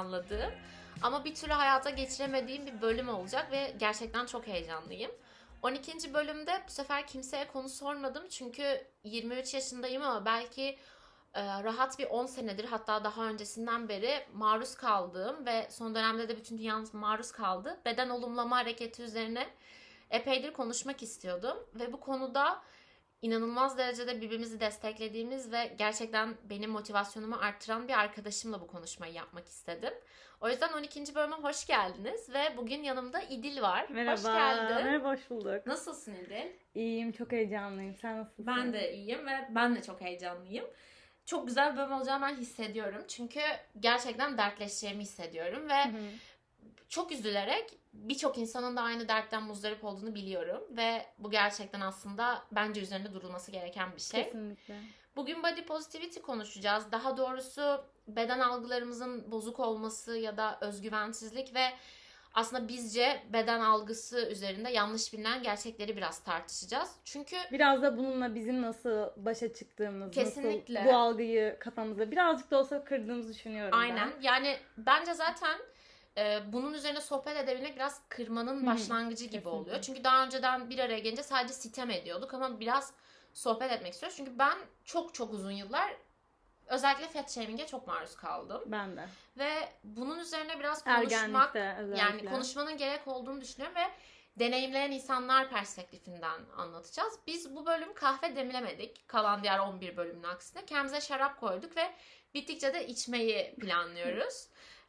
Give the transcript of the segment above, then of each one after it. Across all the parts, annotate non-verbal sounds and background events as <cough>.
planladığım ama bir türlü hayata geçiremediğim bir bölüm olacak ve gerçekten çok heyecanlıyım. 12. bölümde bu sefer kimseye konu sormadım çünkü 23 yaşındayım ama belki e, rahat bir 10 senedir hatta daha öncesinden beri maruz kaldığım ve son dönemde de bütün dünya maruz kaldı beden olumlama hareketi üzerine epeydir konuşmak istiyordum ve bu konuda inanılmaz derecede birbirimizi desteklediğimiz ve gerçekten benim motivasyonumu arttıran bir arkadaşımla bu konuşmayı yapmak istedim. O yüzden 12. bölüme hoş geldiniz ve bugün yanımda İdil var. Merhaba. Hoş geldin. Merhaba, hoş bulduk. Nasılsın İdil? İyiyim, çok heyecanlıyım. Sen nasılsın? Ben de iyiyim ve ben de çok heyecanlıyım. Çok güzel bir bölüm olacağını ben hissediyorum. Çünkü gerçekten dertleşeceğimi hissediyorum ve Hı hı. Çok üzülerek birçok insanın da aynı dertten muzdarip olduğunu biliyorum ve bu gerçekten aslında bence üzerinde durulması gereken bir şey. Kesinlikle. Bugün body positivity konuşacağız. Daha doğrusu beden algılarımızın bozuk olması ya da özgüvensizlik ve aslında bizce beden algısı üzerinde yanlış bilinen gerçekleri biraz tartışacağız. Çünkü Biraz da bununla bizim nasıl başa çıktığımız, Kesinlikle. nasıl bu algıyı kafamızda birazcık da olsa kırdığımızı düşünüyorum aynen yani bence zaten e, bunun üzerine sohbet edebilmek biraz kırmanın başlangıcı gibi kesinlikle. oluyor. Çünkü daha önceden bir araya gelince sadece sitem ediyorduk ama biraz sohbet etmek istiyoruz. Çünkü ben çok çok uzun yıllar özellikle fat shaming'e çok maruz kaldım. ben. De. Ve bunun üzerine biraz konuşmak yani konuşmanın gerek olduğunu düşünüyorum ve deneyimleyen insanlar perspektifinden anlatacağız. Biz bu bölüm kahve demlemedik. Kalan diğer 11 bölümün aksine. Kendimize şarap koyduk ve bittikçe de içmeyi <laughs> planlıyoruz.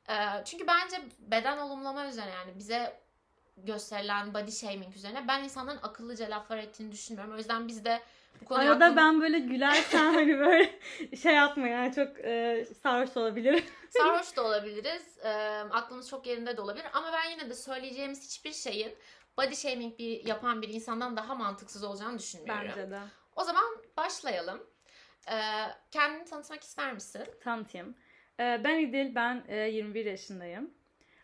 Ee, çünkü bence beden olumlama üzerine yani bize gösterilen body shaming üzerine ben insanların akıllıca laflar ettiğini düşünmüyorum. O yüzden biz de bu konuya Arada aklımız- ben böyle gülersen <laughs> hani böyle şey yapma yani çok e, sarhoş olabilir. <laughs> Sarhoş da olabiliriz. E, aklımız çok yerinde de olabilir. Ama ben yine de söyleyeceğimiz hiçbir şeyin body shaming bir, yapan bir insandan daha mantıksız olacağını düşünmüyorum. Bence de. O zaman başlayalım. E, kendini tanıtmak ister misin? Tanıtayım. E, ben İdil, ben e, 21 yaşındayım.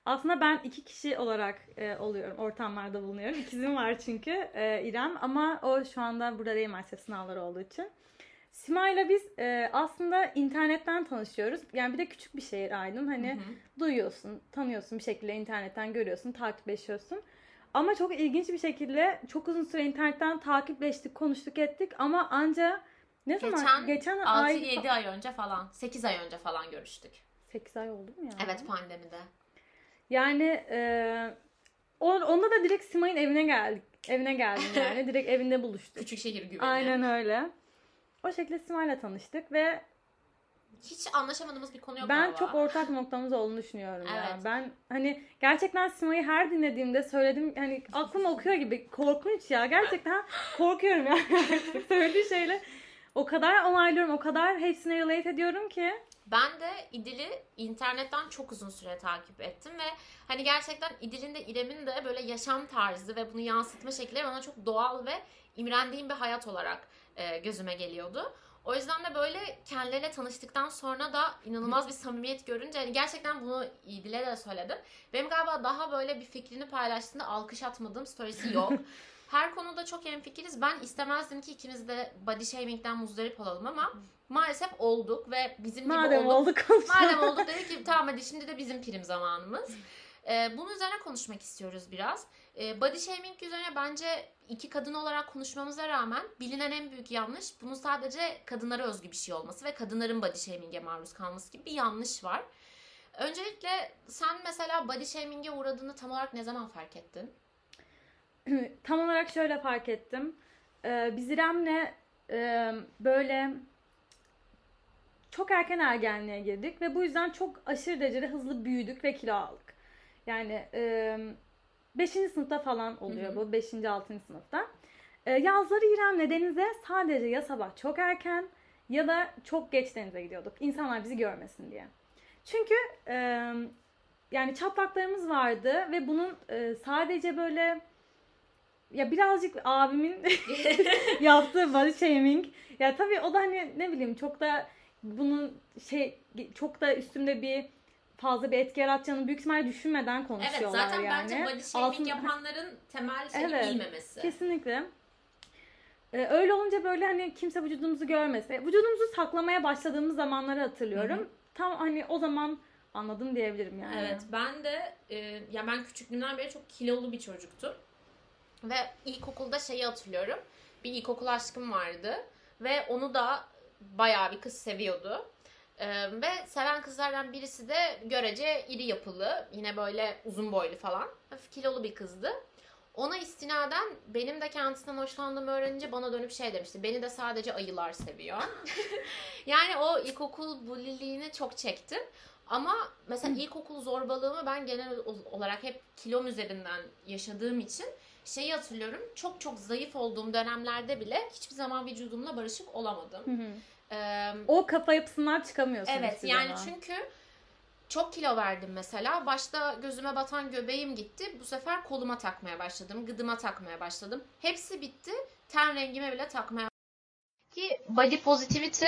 Aslında ben iki kişi olarak e, oluyorum, ortamlarda bulunuyorum. İkizim var çünkü e, İrem ama o şu anda burada değil maalesef sınavları olduğu için. Sima'yla biz e, aslında internetten tanışıyoruz. Yani bir de küçük bir şehir Aydın. Hani Hı hı. duyuyorsun, tanıyorsun bir şekilde internetten görüyorsun, takipleşiyorsun. Ama çok ilginç bir şekilde çok uzun süre internetten takipleştik, konuştuk ettik ama anca ne zaman? Geçen Geçen ay 6-7 ay önce falan, 8 ay önce falan görüştük. 8 ay oldu mu ya? Evet pandemide. Yani e, onda da direkt Simay'ın evine geldik. Evine geldim <laughs> yani. direkt evinde buluştuk. Küçük şehir güveni. Aynen öyle. O şekilde Simay'la tanıştık ve Hiç anlaşamadığımız bir konu yok ben galiba. çok ortak noktamız olduğunu düşünüyorum ya. Evet. Ben hani gerçekten Simay'ı her dinlediğimde söyledim hani aklım okuyor gibi korkunç ya. Gerçekten korkuyorum yani. <laughs> Söylediği şeyle o kadar onaylıyorum, o kadar hepsine relate ediyorum ki. Ben de İdil'i internetten çok uzun süre takip ettim ve hani gerçekten İdil'in de İrem'in de böyle yaşam tarzı ve bunu yansıtma şekilleri bana çok doğal ve imrendiğim bir hayat olarak e, gözüme geliyordu. O yüzden de böyle kendileriyle tanıştıktan sonra da inanılmaz bir samimiyet görünce hani gerçekten bunu İdil'e de söyledim. Benim galiba daha böyle bir fikrini paylaştığında alkış atmadığım storiesi yok. <laughs> Her konuda çok hemfikiriz. Ben istemezdim ki ikimiz de body shaming'den muzdarip olalım ama maalesef olduk ve bizim gibi Madem olduk. oldu konuşalım. Madem olduk dedik ki tamam hadi şimdi de bizim prim zamanımız. Ee, bunun üzerine konuşmak istiyoruz biraz. Ee, body shaming üzerine bence iki kadın olarak konuşmamıza rağmen bilinen en büyük yanlış bunun sadece kadınlara özgü bir şey olması ve kadınların body shaming'e maruz kalması gibi bir yanlış var. Öncelikle sen mesela body shaming'e uğradığını tam olarak ne zaman fark ettin? <clears throat> Tam olarak şöyle fark ettim. Ee, biz İrem'le e, böyle çok erken ergenliğe girdik ve bu yüzden çok aşırı derecede hızlı büyüdük ve kilo aldık. Yani 5. sınıfta falan oluyor bu. 5. 6. sınıfta. Ee, yazları İrem'le denize sadece ya sabah çok erken ya da çok geç denize gidiyorduk. İnsanlar bizi görmesin diye. Çünkü e, yani çatlaklarımız vardı ve bunun e, sadece böyle ya birazcık abimin <laughs> yaptığı body shaming. Ya tabii o da hani ne bileyim çok da bunun şey çok da üstümde bir fazla bir etki yaratacağını büyük ihtimalle düşünmeden Evet konuşuyorlar zaten yani. bence body shaming Altın- yapanların temel şeyi Evet. bilmemesi. Kesinlikle. Ee, öyle olunca böyle hani kimse vücudumuzu görmese, vücudumuzu saklamaya başladığımız zamanları hatırlıyorum. Hı hı. Tam hani o zaman anladım diyebilirim yani. Evet ben de e, ya ben küçüklüğümden beri çok kilolu bir çocuktum. Ve ilkokulda şeyi hatırlıyorum. Bir ilkokul aşkım vardı. Ve onu da bayağı bir kız seviyordu. E, ve seven kızlardan birisi de görece iri yapılı. Yine böyle uzun boylu falan. Hafif kilolu bir kızdı. Ona istinaden benim de kendisinden hoşlandığımı öğrenince bana dönüp şey demişti. Beni de sadece ayılar seviyor. <laughs> yani o ilkokul bullyliğini çok çektim. Ama mesela ilkokul zorbalığımı ben genel olarak hep kilom üzerinden yaşadığım için şeyi hatırlıyorum. Çok çok zayıf olduğum dönemlerde bile hiçbir zaman vücudumla barışık olamadım. Hı hı. Ee, O kafa yapısından çıkamıyorsun. evet yani zaman. çünkü çok kilo verdim mesela. Başta gözüme batan göbeğim gitti. Bu sefer koluma takmaya başladım. Gıdıma takmaya başladım. Hepsi bitti. Ten rengime bile takmaya Ki body positivity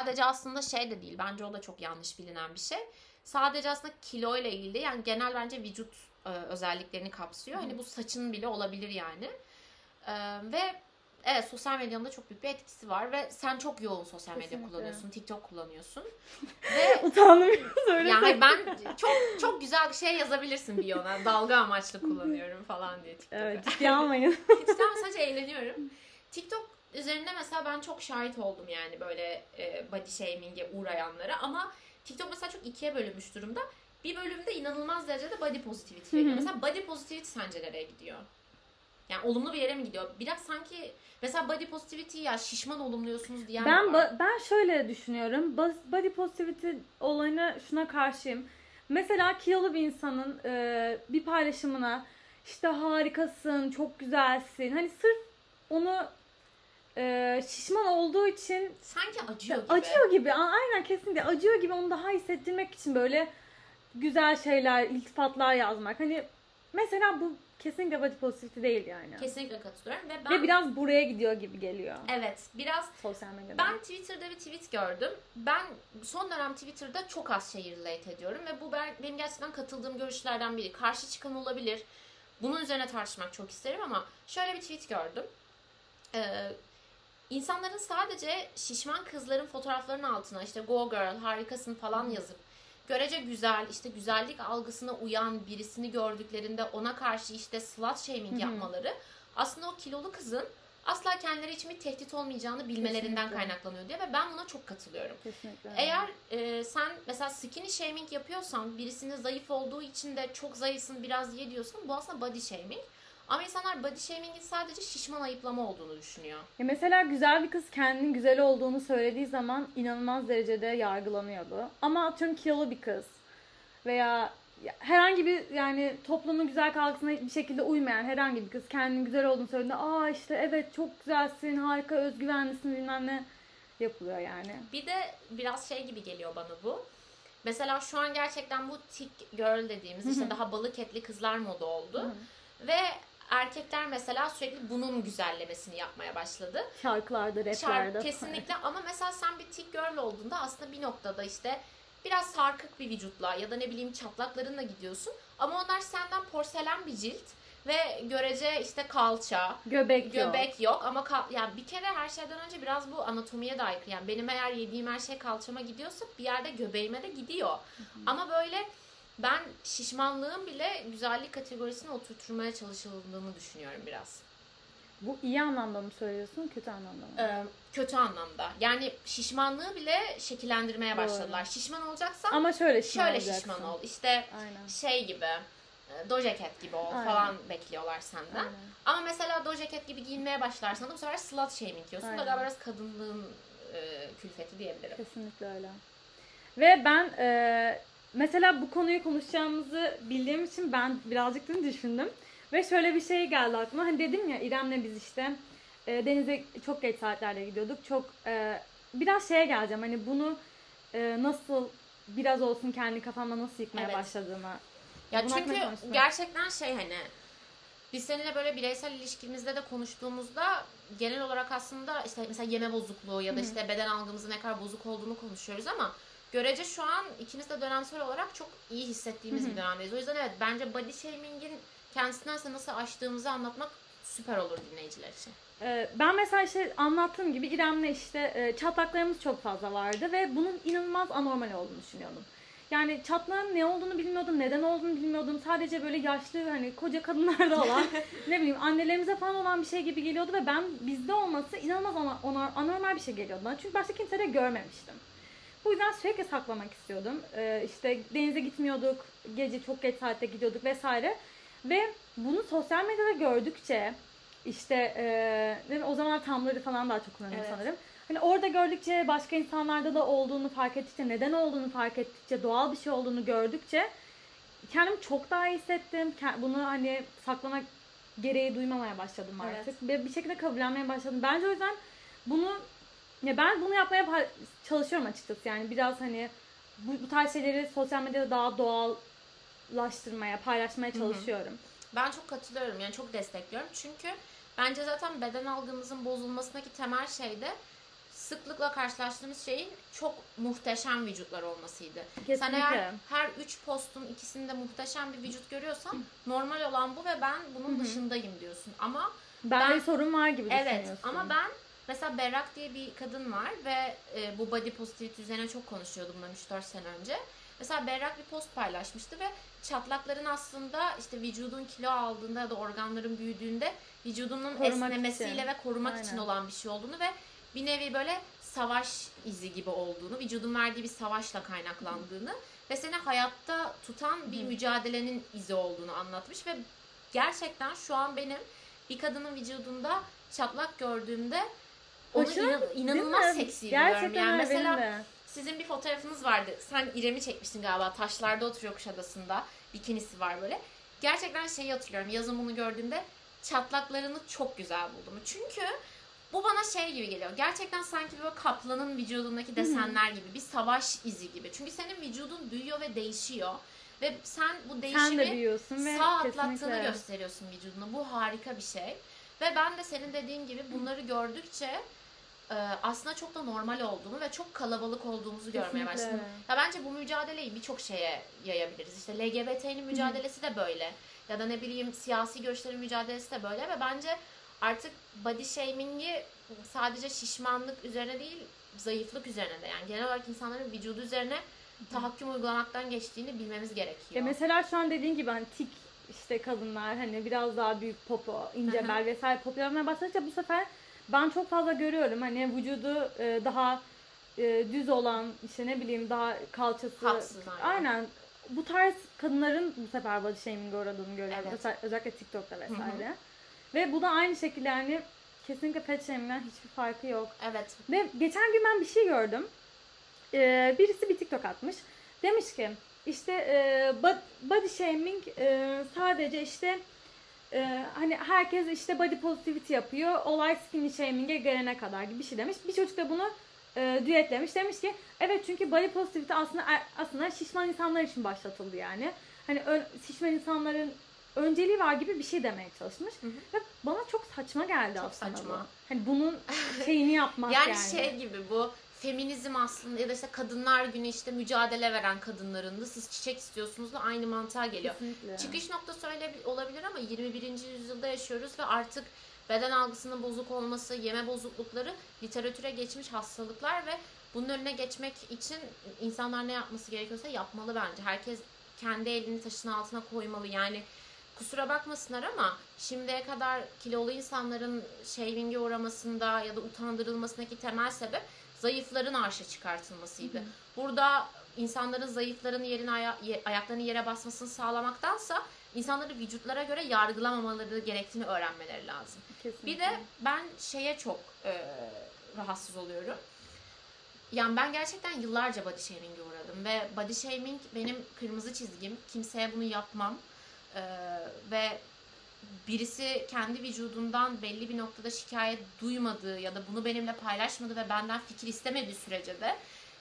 sadece aslında şey de değil. Bence o da çok yanlış bilinen bir şey. Sadece aslında kilo ile ilgili yani genel bence vücut e, özelliklerini kapsıyor. Hani bu saçın bile olabilir yani. E, ve evet sosyal medyanın da çok büyük bir etkisi var ve sen çok yoğun sosyal medya Kesinlikle. kullanıyorsun. TikTok kullanıyorsun. ve <laughs> Utandım <laughs> öyle. yani ben çok çok güzel bir şey yazabilirsin biyona. Dalga amaçlı kullanıyorum falan diye TikTok'u. Evet ciddiye almayın. <laughs> Tamam sadece eğleniyorum. TikTok üzerinde mesela ben çok şahit oldum yani böyle e, body shaming'e uğrayanlara ama TikTok mesela çok ikiye bölünmüş durumda. Bir bölümde inanılmaz derecede body positivity Hı. Mesela body positivity sence nereye gidiyor? Yani olumlu bir yere mi gidiyor? Biraz sanki mesela body positivity ya şişman olumluyorsunuz diyen Ben ba- ben şöyle düşünüyorum. Body positivity olayına şuna karşıyım. Mesela kilolu bir insanın e, bir paylaşımına işte harikasın, çok güzelsin. Hani sırf onu e, şişman olduğu için Sanki acıyor gibi. acıyor gibi. Aynen kesinlikle acıyor gibi onu daha hissettirmek için böyle güzel şeyler, iltifatlar yazmak. Hani mesela bu kesinlikle body positivity değil yani. Kesinlikle katılıyorum ve ben Ve biraz buraya gidiyor gibi geliyor. evet biraz Sosyal medyada. Ben Twitter'da bir tweet gördüm. Ben son dönem Twitter'da çok az şey relate ediyorum ve bu ben, benim gerçekten katıldığım görüşlerden biri. Karşı çıkan olabilir. Bunun üzerine tartışmak çok isterim ama şöyle bir tweet gördüm. Ee, insanların sadece şişman kızların fotoğraflarının altına işte go girl harikasın falan yazıp görece güzel işte güzellik algısına uyan birisini gördüklerinde ona karşı işte slut shaming Hı hı. yapmaları aslında o kilolu kızın asla kendileri için bir tehdit olmayacağını bilmelerinden Kesinlikle. kaynaklanıyor diye ve ben buna çok katılıyorum. Kesinlikle. Eğer e, sen mesela skinny shaming yapıyorsan birisinin zayıf olduğu için de çok zayıfsın biraz ye diyorsan bu aslında body shaming. Ama insanlar body shaming'in sadece şişman ayıplama olduğunu düşünüyor. Ya mesela güzel bir kız kendinin güzel olduğunu söylediği zaman inanılmaz derecede yargılanıyordu. Ama atıyorum kilolu bir kız veya ya herhangi bir yani toplumun güzel algısına bir şekilde uymayan herhangi bir kız kendinin güzel olduğunu söylediğinde aa işte evet çok güzelsin, harika, özgüvenlisin bilmem ne yapılıyor yani. Bir de biraz şey gibi geliyor bana bu. Mesela şu an gerçekten bu thick girl dediğimiz işte daha balık etli kızlar moda oldu. Ve erkekler mesela sürekli bunun güzellemesini yapmaya başladı. Şarkılarda, raplerde. Şarkı kesinlikle ama mesela sen bir thick girl olduğunda aslında bir noktada işte biraz sarkık bir vücutla ya da ne bileyim çatlaklarınla gidiyorsun. Ama onlar senden porselen bir cilt ve görece işte kalça, Göbek, yok. göbek yok ama kal- yani bir kere her şeyden önce biraz bu anatomiye de aykırı. Yani benim eğer yediğim her şey kalçama gidiyorsa bir yerde göbeğime de gidiyor. Ama böyle ben şişmanlığın bile güzellik kategorisine oturtulmaya çalışıldığını düşünüyorum biraz. Bu iyi anlamda mı söylüyorsun, kötü anlamda mı? Ee, kötü anlamda. Yani şişmanlığı bile şekillendirmeye Doğru. başladılar. Şişman olacaksan Ama şöyle şişman şöyle olacaksın. şişman ol. İşte Aynen. şey gibi e, Doja Cat gibi ol Aynen. falan bekliyorlar senden. Aynen. Ama mesela Doja Cat gibi giyinmeye başlarsan da bu sefer slut shaming diyorsun. Da Aynen. galiba biraz kadınlığın e, külfeti diyebilirim. Kesinlikle öyle. Ve ben e, mesela bu konuyu konuşacağımızı bildiğim için ben birazcık da düşündüm. Ve şöyle bir şey geldi aklıma. Hani dedim ya İrem'le biz işte e, denize çok geç saatlerde gidiyorduk. Çok e, biraz şeye geleceğim. Hani bunu e, nasıl biraz olsun kendi kafamda nasıl yıkmaya Evet. başladığımı. Ya Bunun çünkü gerçekten şey hani biz seninle böyle bireysel ilişkimizde de konuştuğumuzda genel olarak aslında işte mesela yeme bozukluğu ya da işte beden algımızın ne kadar bozuk olduğunu konuşuyoruz ama görece şu an ikimiz de dönemsel olarak çok iyi hissettiğimiz bir dönemdeyiz. O yüzden evet bence body shaming'in kendisinden nasıl aştığımızı anlatmak süper olur dinleyiciler için. Ee, ben mesela işte anlattığım gibi İrem'le işte e, çatlaklarımız çok fazla vardı ve bunun inanılmaz anormal olduğunu düşünüyordum. Yani çatlağın ne olduğunu bilmiyordum, neden olduğunu bilmiyordum. Sadece böyle yaşlı hani koca kadınlarda olan <laughs> ne bileyim annelerimize falan olan bir şey gibi geliyordu ve ben bizde olması inanılmaz ona, ona, anormal bir şey geliyordu bana. Çünkü başta kimse de görmemiştim. Bu yüzden sürekli saklamak istiyordum. Ee, işte denize gitmiyorduk, gece çok geç saatte gidiyorduk vesaire. Ve bunu sosyal medyada gördükçe işte e, o zaman Tumblr'ı falan daha çok kullanıyorum Evet. sanırım. Hani orada gördükçe başka insanlarda da olduğunu fark ettikçe, neden olduğunu fark ettikçe, doğal bir şey olduğunu gördükçe kendimi çok daha iyi hissettim. Bunu hani saklamak gereği duymamaya başladım Evet. artık. Ve bir şekilde kabullenmeye başladım. Bence o yüzden bunu ya ben bunu yapmaya çalışıyorum açıkçası. Yani biraz hani bu, bu tarz şeyleri sosyal medyada daha doğallaştırmaya, paylaşmaya hı. çalışıyorum. Ben çok katılıyorum yani çok destekliyorum. Çünkü bence zaten beden algımızın bozulmasındaki temel şey de sıklıkla karşılaştığımız şeyin çok muhteşem vücutlar olmasıydı. Sen Kesinlikle. eğer her üç postun ikisinde muhteşem bir vücut görüyorsan normal olan bu ve ben bunun Hı hı. dışındayım diyorsun. Ama Ben- bir sorun var gibi evet düşünüyorsun. ama ben mesela Berrak diye bir kadın var ve e, bu body positivity üzerine çok konuşuyordu bundan 3-4 sene önce. Mesela Berrak bir post paylaşmıştı ve çatlakların aslında işte vücudun kilo aldığında ya da organların büyüdüğünde vücudunun Korumak esnemesiyle için. ve korumak Aynen. için olan bir şey olduğunu ve bir nevi böyle savaş izi gibi olduğunu, vücudun verdiği bir savaşla kaynaklandığını ve seni hayatta tutan bir Hı. mücadelenin izi olduğunu anlatmış ve gerçekten şu an benim bir kadının vücudunda çatlak gördüğümde onu inan- inanılmaz seksi. Gerçekten Yani mesela de. sizin bir fotoğrafınız vardı. Sen İrem'i çekmiştin galiba. Taşlarda oturuyor Kuşadası'nda. Bikinisi var böyle. Gerçekten şeyi hatırlıyorum. Yazın bunu gördüğümde çatlaklarını çok güzel buldum. Çünkü bu bana şey gibi geliyor. Gerçekten sanki böyle kaplanın vücudundaki desenler gibi. Bir savaş izi gibi. Çünkü senin vücudun büyüyor ve değişiyor. Ve sen bu Sen de değişimi büyüyorsun ve sağ atlattığını gösteriyorsun vücuduna. Bu harika bir şey. Ve ben de senin dediğin gibi bunları gördükçe e, aslında çok da normal olduğunu ve çok kalabalık olduğumuzu görmeye Kesinlikle. başladım. Ya bence bu mücadeleyi birçok şeye yayabiliriz. İşte LGBT'nin mücadelesi de böyle. Ya da ne bileyim siyasi görüşlerin mücadelesi de böyle ve bence artık body shaming'i sadece şişmanlık üzerine değil zayıflık üzerine de yani genel olarak insanların vücudu üzerine tahakküm uygulamaktan geçtiğini bilmemiz gerekiyor. Ya mesela şu an dediğin gibi hani tik işte kadınlar hani biraz daha büyük popo, ince bel vesaire popüler olmaya başladıkça bu sefer ben çok fazla görüyorum hani vücudu e, daha e, düz olan işte ne bileyim daha kalçası Hatsız, aynen. aynen bu tarz kadınların bu sefer body shaming'e uğradığını görüyorum. Evet. Özel- özellikle TikTok'ta vesaire. Ve bu da aynı şekilde yani kesinlikle fat shaming'den hiçbir farkı yok. Evet. Ve geçen gün ben bir şey gördüm. Ee, birisi bir TikTok atmış. Demiş ki işte e, bod- body shaming e, sadece işte e, hani herkes işte body positivity yapıyor. Olay skinny shaming'e gelene kadar gibi bir şey demiş. Bir çocuk da bunu e, düetlemiş. Demiş ki evet çünkü body positivity aslında er- aslında şişman insanlar için başlatıldı yani. Hani ö- şişman insanların önceliği var gibi bir şey demeye çalışmış. Hı hı. Ve bana çok saçma geldi Çok aslında saçma. bu. Hani bunun <laughs> şeyini yapmak Yani, yani. şey gibi bu feminizm aslında ya da işte kadınlar günü işte mücadele veren kadınların da siz çiçek istiyorsunuz da aynı mantığa geliyor. Kesinlikle. Çıkış noktası öyle olabilir ama 21. yüzyılda yaşıyoruz ve artık beden algısının bozuk olması, yeme bozuklukları literatüre geçmiş hastalıklar ve bunun önüne geçmek için insanlar ne yapması gerekiyorsa yapmalı bence. Herkes kendi elini taşın altına koymalı. Yani kusura bakmasınlar ama şimdiye kadar kilolu insanların shaving'e uğramasında ya da utandırılmasındaki temel sebep zayıfların arşa çıkartılmasıydı. Burada insanların zayıfların yerine aya- ayaklarını yere basmasını sağlamaktansa insanları vücutlara göre yargılamamaları gerektiğini öğrenmeleri lazım. Kesinlikle. Bir de ben şeye çok e, rahatsız oluyorum. Yani ben gerçekten yıllarca body shaming'e uğradım ve body shaming benim kırmızı çizgim. Kimseye bunu yapmam. E, ve birisi kendi vücudundan belli bir noktada şikayet duymadığı ya da bunu benimle paylaşmadı ve benden fikir istemediği sürece de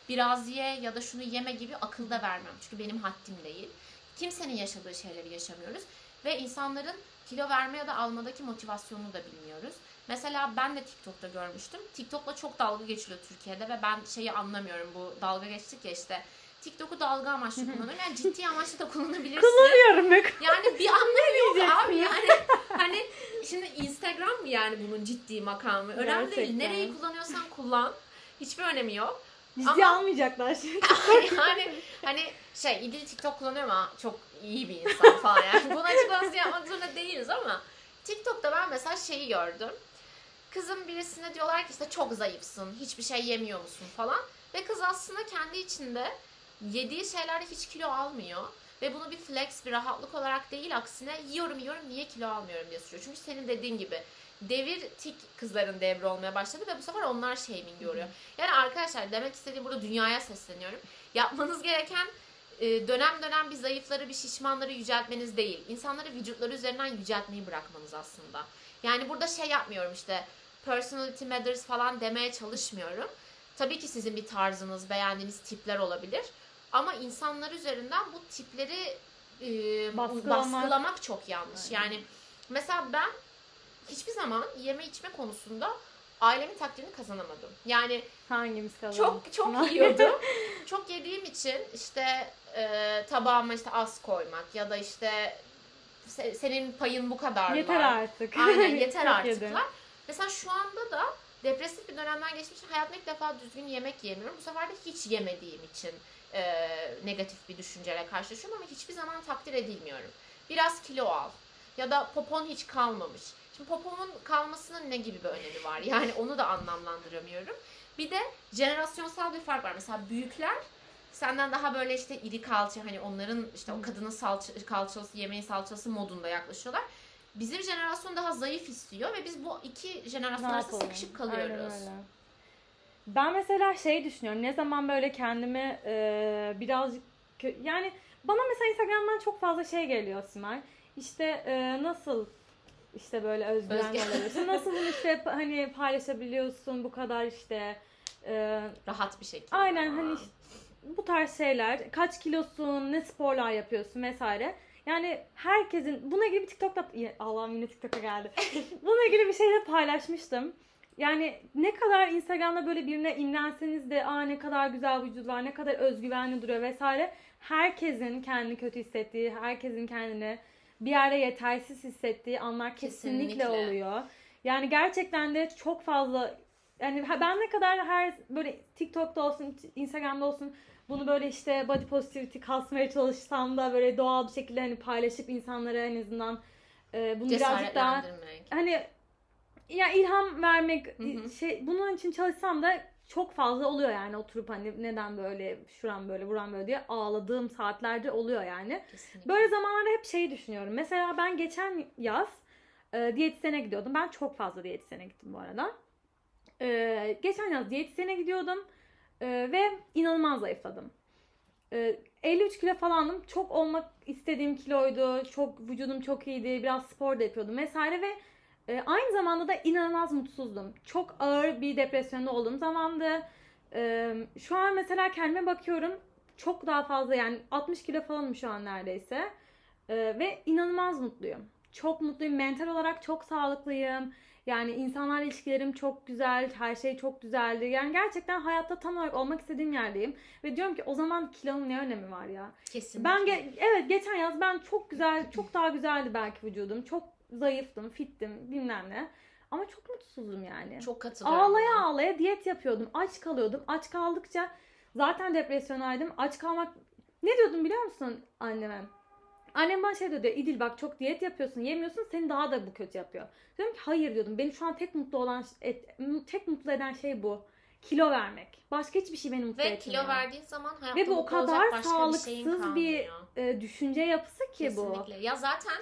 biraz ye ya da şunu yeme gibi akıl da vermem. Çünkü benim haddim değil. Kimsenin yaşadığı şeyleri yaşamıyoruz ve insanların kilo verme ya da almadaki motivasyonunu da bilmiyoruz. Mesela ben de TikTok'ta görmüştüm. TikTok'la çok dalga geçiliyor Türkiye'de ve ben şeyi anlamıyorum. Bu dalga geçtik ya işte TikTok'u dalga amaçlı kullanıyorum. Yani ciddi amaçlı da kullanabilirsin. Kullanıyorum be. Yani bir anlamı yok abi ya? yani hani şimdi Instagram mı yani bunun ciddi makamı? Önemli değil. Gerçekten. Nereyi kullanıyorsan kullan. Hiçbir önemi yok. Ciddi Ama- almayacaklar şimdi. <laughs> yani hani şey İdil TikTok kullanıyorum ama çok iyi bir insan falan yani. Bunun açıklamasını yapmak zorunda değiliz ama TikTok'ta ben mesela şeyi gördüm. Kızın birisine diyorlar ki işte çok zayıfsın, hiçbir şey yemiyor musun falan. Ve kız aslında kendi içinde yediği şeylerde hiç kilo almıyor. Ve bunu bir flex, bir rahatlık olarak değil aksine yiyorum yiyorum niye kilo almıyorum diye soruyor. Çünkü senin dediğin gibi devir tik kızların devri olmaya başladı ve bu sefer onlar shaming görüyor. Yani arkadaşlar demek istediğim burada dünyaya sesleniyorum. Yapmanız gereken e, dönem dönem bir zayıfları, bir şişmanları yüceltmeniz değil. İnsanları vücutları üzerinden yüceltmeyi bırakmanız aslında. Yani burada şey yapmıyorum işte personality matters falan demeye çalışmıyorum. Tabii ki sizin bir tarzınız, beğendiğiniz tipler olabilir. Ama insanlar üzerinden bu tipleri e, Baskılamak. baskılamak çok yanlış. Aynen. Yani mesela ben hiçbir zaman yeme içme konusunda ailemin takdirini kazanamadım. Yani Hangimiz kazandı? çok çok yiyordum. <laughs> çok yediğim için işte e, tabağıma işte az koymak ya da işte se- senin payın bu kadar Yeter artık. Aynen <laughs> yeter artıklar. Mesela şu anda da depresif bir dönemden için hayatımda ilk defa düzgün yemek yemiyorum. Bu sefer de hiç yemediğim için e, negatif bir düşünceyle karşılaşıyorum ama hiçbir zaman takdir edilmiyorum. Biraz kilo al ya da popon hiç kalmamış. Şimdi popomun kalmasının ne gibi bir önemi var? Yani onu da anlamlandıramıyorum. Bir de jenerasyonsal bir fark var. Mesela büyükler senden daha böyle işte iri kalça hani onların işte o kadının salça, kalçası yemeğin salçası modunda yaklaşıyorlar. Bizim jenerasyon daha zayıf istiyor ve biz bu iki jenerasyon Ne arasında sıkışıp Aynen kalıyoruz. öyle. Ben mesela şey düşünüyorum. Ne zaman böyle kendimi e, birazcık yani bana mesela Instagram'dan çok fazla şey geliyor Simay. İşte e, nasıl işte böyle özgüven Özgü- alıyorsun. <laughs> Nasıl bunu işte hani paylaşabiliyorsun bu kadar işte e, Rahat bir şekilde. Aynen hani işte bu tarz şeyler. Kaç kilosun, ne sporlar yapıyorsun vesaire. Yani herkesin buna ilgili bir TikTok'ta Allah'ım yine TikTok'a geldi. <laughs> Buna ilgili bir şey de paylaşmıştım. Yani ne kadar Instagram'da böyle birine imlenseniz de aa ne kadar güzel vücut var, ne kadar özgüvenli duruyor vesaire. Herkesin kendini kötü hissettiği, herkesin kendini bir yerde yetersiz hissettiği anlar kesinlikle, Kesinlikle. oluyor. Yani gerçekten de çok fazla yani ben ne kadar her böyle TikTok'ta olsun, Instagram'da olsun bunu böyle işte body positivity kasmaya çalışsam da böyle doğal bir şekilde hani paylaşıp insanlara en azından e, bunu birazcık daha hani ya ilham vermek Hı hı. şey bunun için çalışsam da çok fazla oluyor yani oturup hani neden böyle şuram böyle buram böyle diye ağladığım saatlerce oluyor yani. Kesinlikle. Böyle zamanlarda hep şeyi düşünüyorum. Mesela ben geçen yaz e, diyetisyene gidiyordum. Ben çok fazla diyetisyene gittim bu arada. E, geçen yaz diyetisyene gidiyordum e, ve inanılmaz zayıfladım. E, 53 kilo falandım. Çok olmak istediğim kiloydu. Çok vücudum çok iyiydi. Biraz spor da yapıyordum vesaire ve e, aynı zamanda da inanılmaz mutsuzdum. Çok ağır bir depresyonda olduğum zamandı. E, şu an mesela kendime bakıyorum. Çok daha fazla yani 60 kilo falanım şu an neredeyse. E, ve inanılmaz mutluyum. Çok mutluyum. Mental olarak çok sağlıklıyım. Yani insanlarla ilişkilerim çok güzel. Her şey çok güzeldi. Yani gerçekten hayatta tam olarak olmak istediğim yerdeyim. Ve diyorum ki o zaman kilonun ne önemi var ya? Kesinlikle. Ben ge- evet geçen yaz ben çok güzel, çok daha güzeldi belki vücudum. Çok zayıftım, fittim, bilmem ne. Ama çok mutsuzdum yani. çok katılıyorum. ağlaya ağlaya diyet yapıyordum. Aç kalıyordum. Aç kaldıkça zaten depresyonaydım. Aç kalmak ne diyordum biliyor musun anneme? Annem bana şey diyordu. İdil bak çok diyet yapıyorsun, yemiyorsun. Seni daha da bu kötü yapıyor. Diyorum ki hayır diyordum. Beni şu an tek mutlu olan et- tek mutlu eden şey bu. Kilo vermek. Başka hiçbir şey beni mutlu Ve etmiyor. kilo verdiğin zaman hayatta Ve bu o kadar sağlıksız bir, bir e, düşünce yapısı ki bu. Kesinlikle. Ya zaten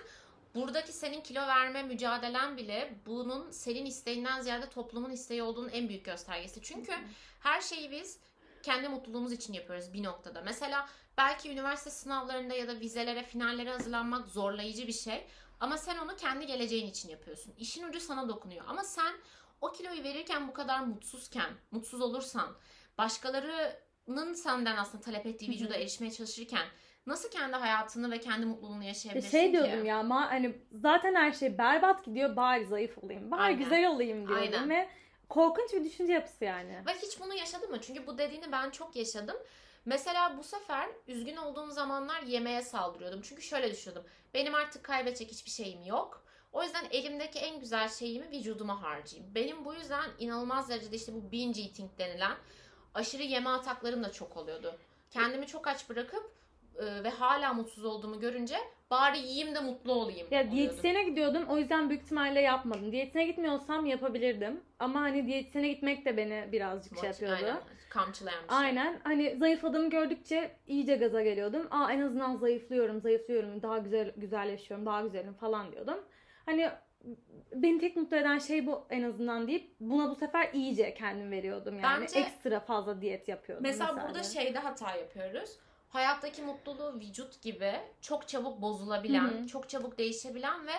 buradaki senin kilo verme mücadelen bile bunun senin isteğinden ziyade toplumun isteği olduğunun en büyük göstergesi. Çünkü her şeyi biz kendi mutluluğumuz için yapıyoruz bir noktada. Mesela belki üniversite sınavlarında ya da vizelere, finallere hazırlanmak zorlayıcı bir şey. Ama sen onu kendi geleceğin için yapıyorsun. İşin ucu sana dokunuyor. Ama sen o kiloyu verirken bu kadar mutsuzken, mutsuz olursan, başkalarının senden aslında talep ettiği vücuda erişmeye çalışırken nasıl kendi hayatını ve kendi mutluluğunu E yaşayabilirsin şey ki? diyordum ya ama hani zaten her şey berbat gidiyor bari zayıf olayım. Bari Aynen. güzel olayım diyordum Aynen. ve korkunç bir düşünce yapısı yani. Ve hiç bunu yaşadın mı? Çünkü bu dediğini ben çok yaşadım. Mesela bu sefer üzgün olduğum zamanlar yemeğe saldırıyordum. Çünkü şöyle düşünüyordum. Benim artık kaybedecek hiçbir şeyim yok. O yüzden elimdeki en güzel şeyimi vücuduma harcayayım. Benim bu yüzden inanılmaz derecede işte bu binge eating denilen aşırı yeme ataklarım da çok oluyordu. Kendimi çok aç bırakıp e, ve hala mutsuz olduğumu görünce bari yiyeyim de mutlu olayım. Ya oluyordum. diyetisyene gidiyordum o yüzden büyük ihtimalle yapmadım. Diyetisyene gitmiyorsam yapabilirdim. Ama hani diyetisyene gitmek de beni birazcık şey Motiv- yapıyordu. Aynen, kamçılayan bir şey. Aynen. Hani zayıfladığımı gördükçe iyice gaza geliyordum. Aa en azından zayıflıyorum, zayıflıyorum, daha güzel güzelleşiyorum, daha güzelim falan diyordum. Hani beni tek mutlu eden şey bu en azından deyip buna bu sefer iyice kendim veriyordum yani. Bence- Ekstra fazla diyet yapıyordum. Mesela, mesela burada de. şeyde hata yapıyoruz. Hayattaki mutluluğu vücut gibi çok çabuk bozulabilen, Hı hı. çok çabuk değişebilen ve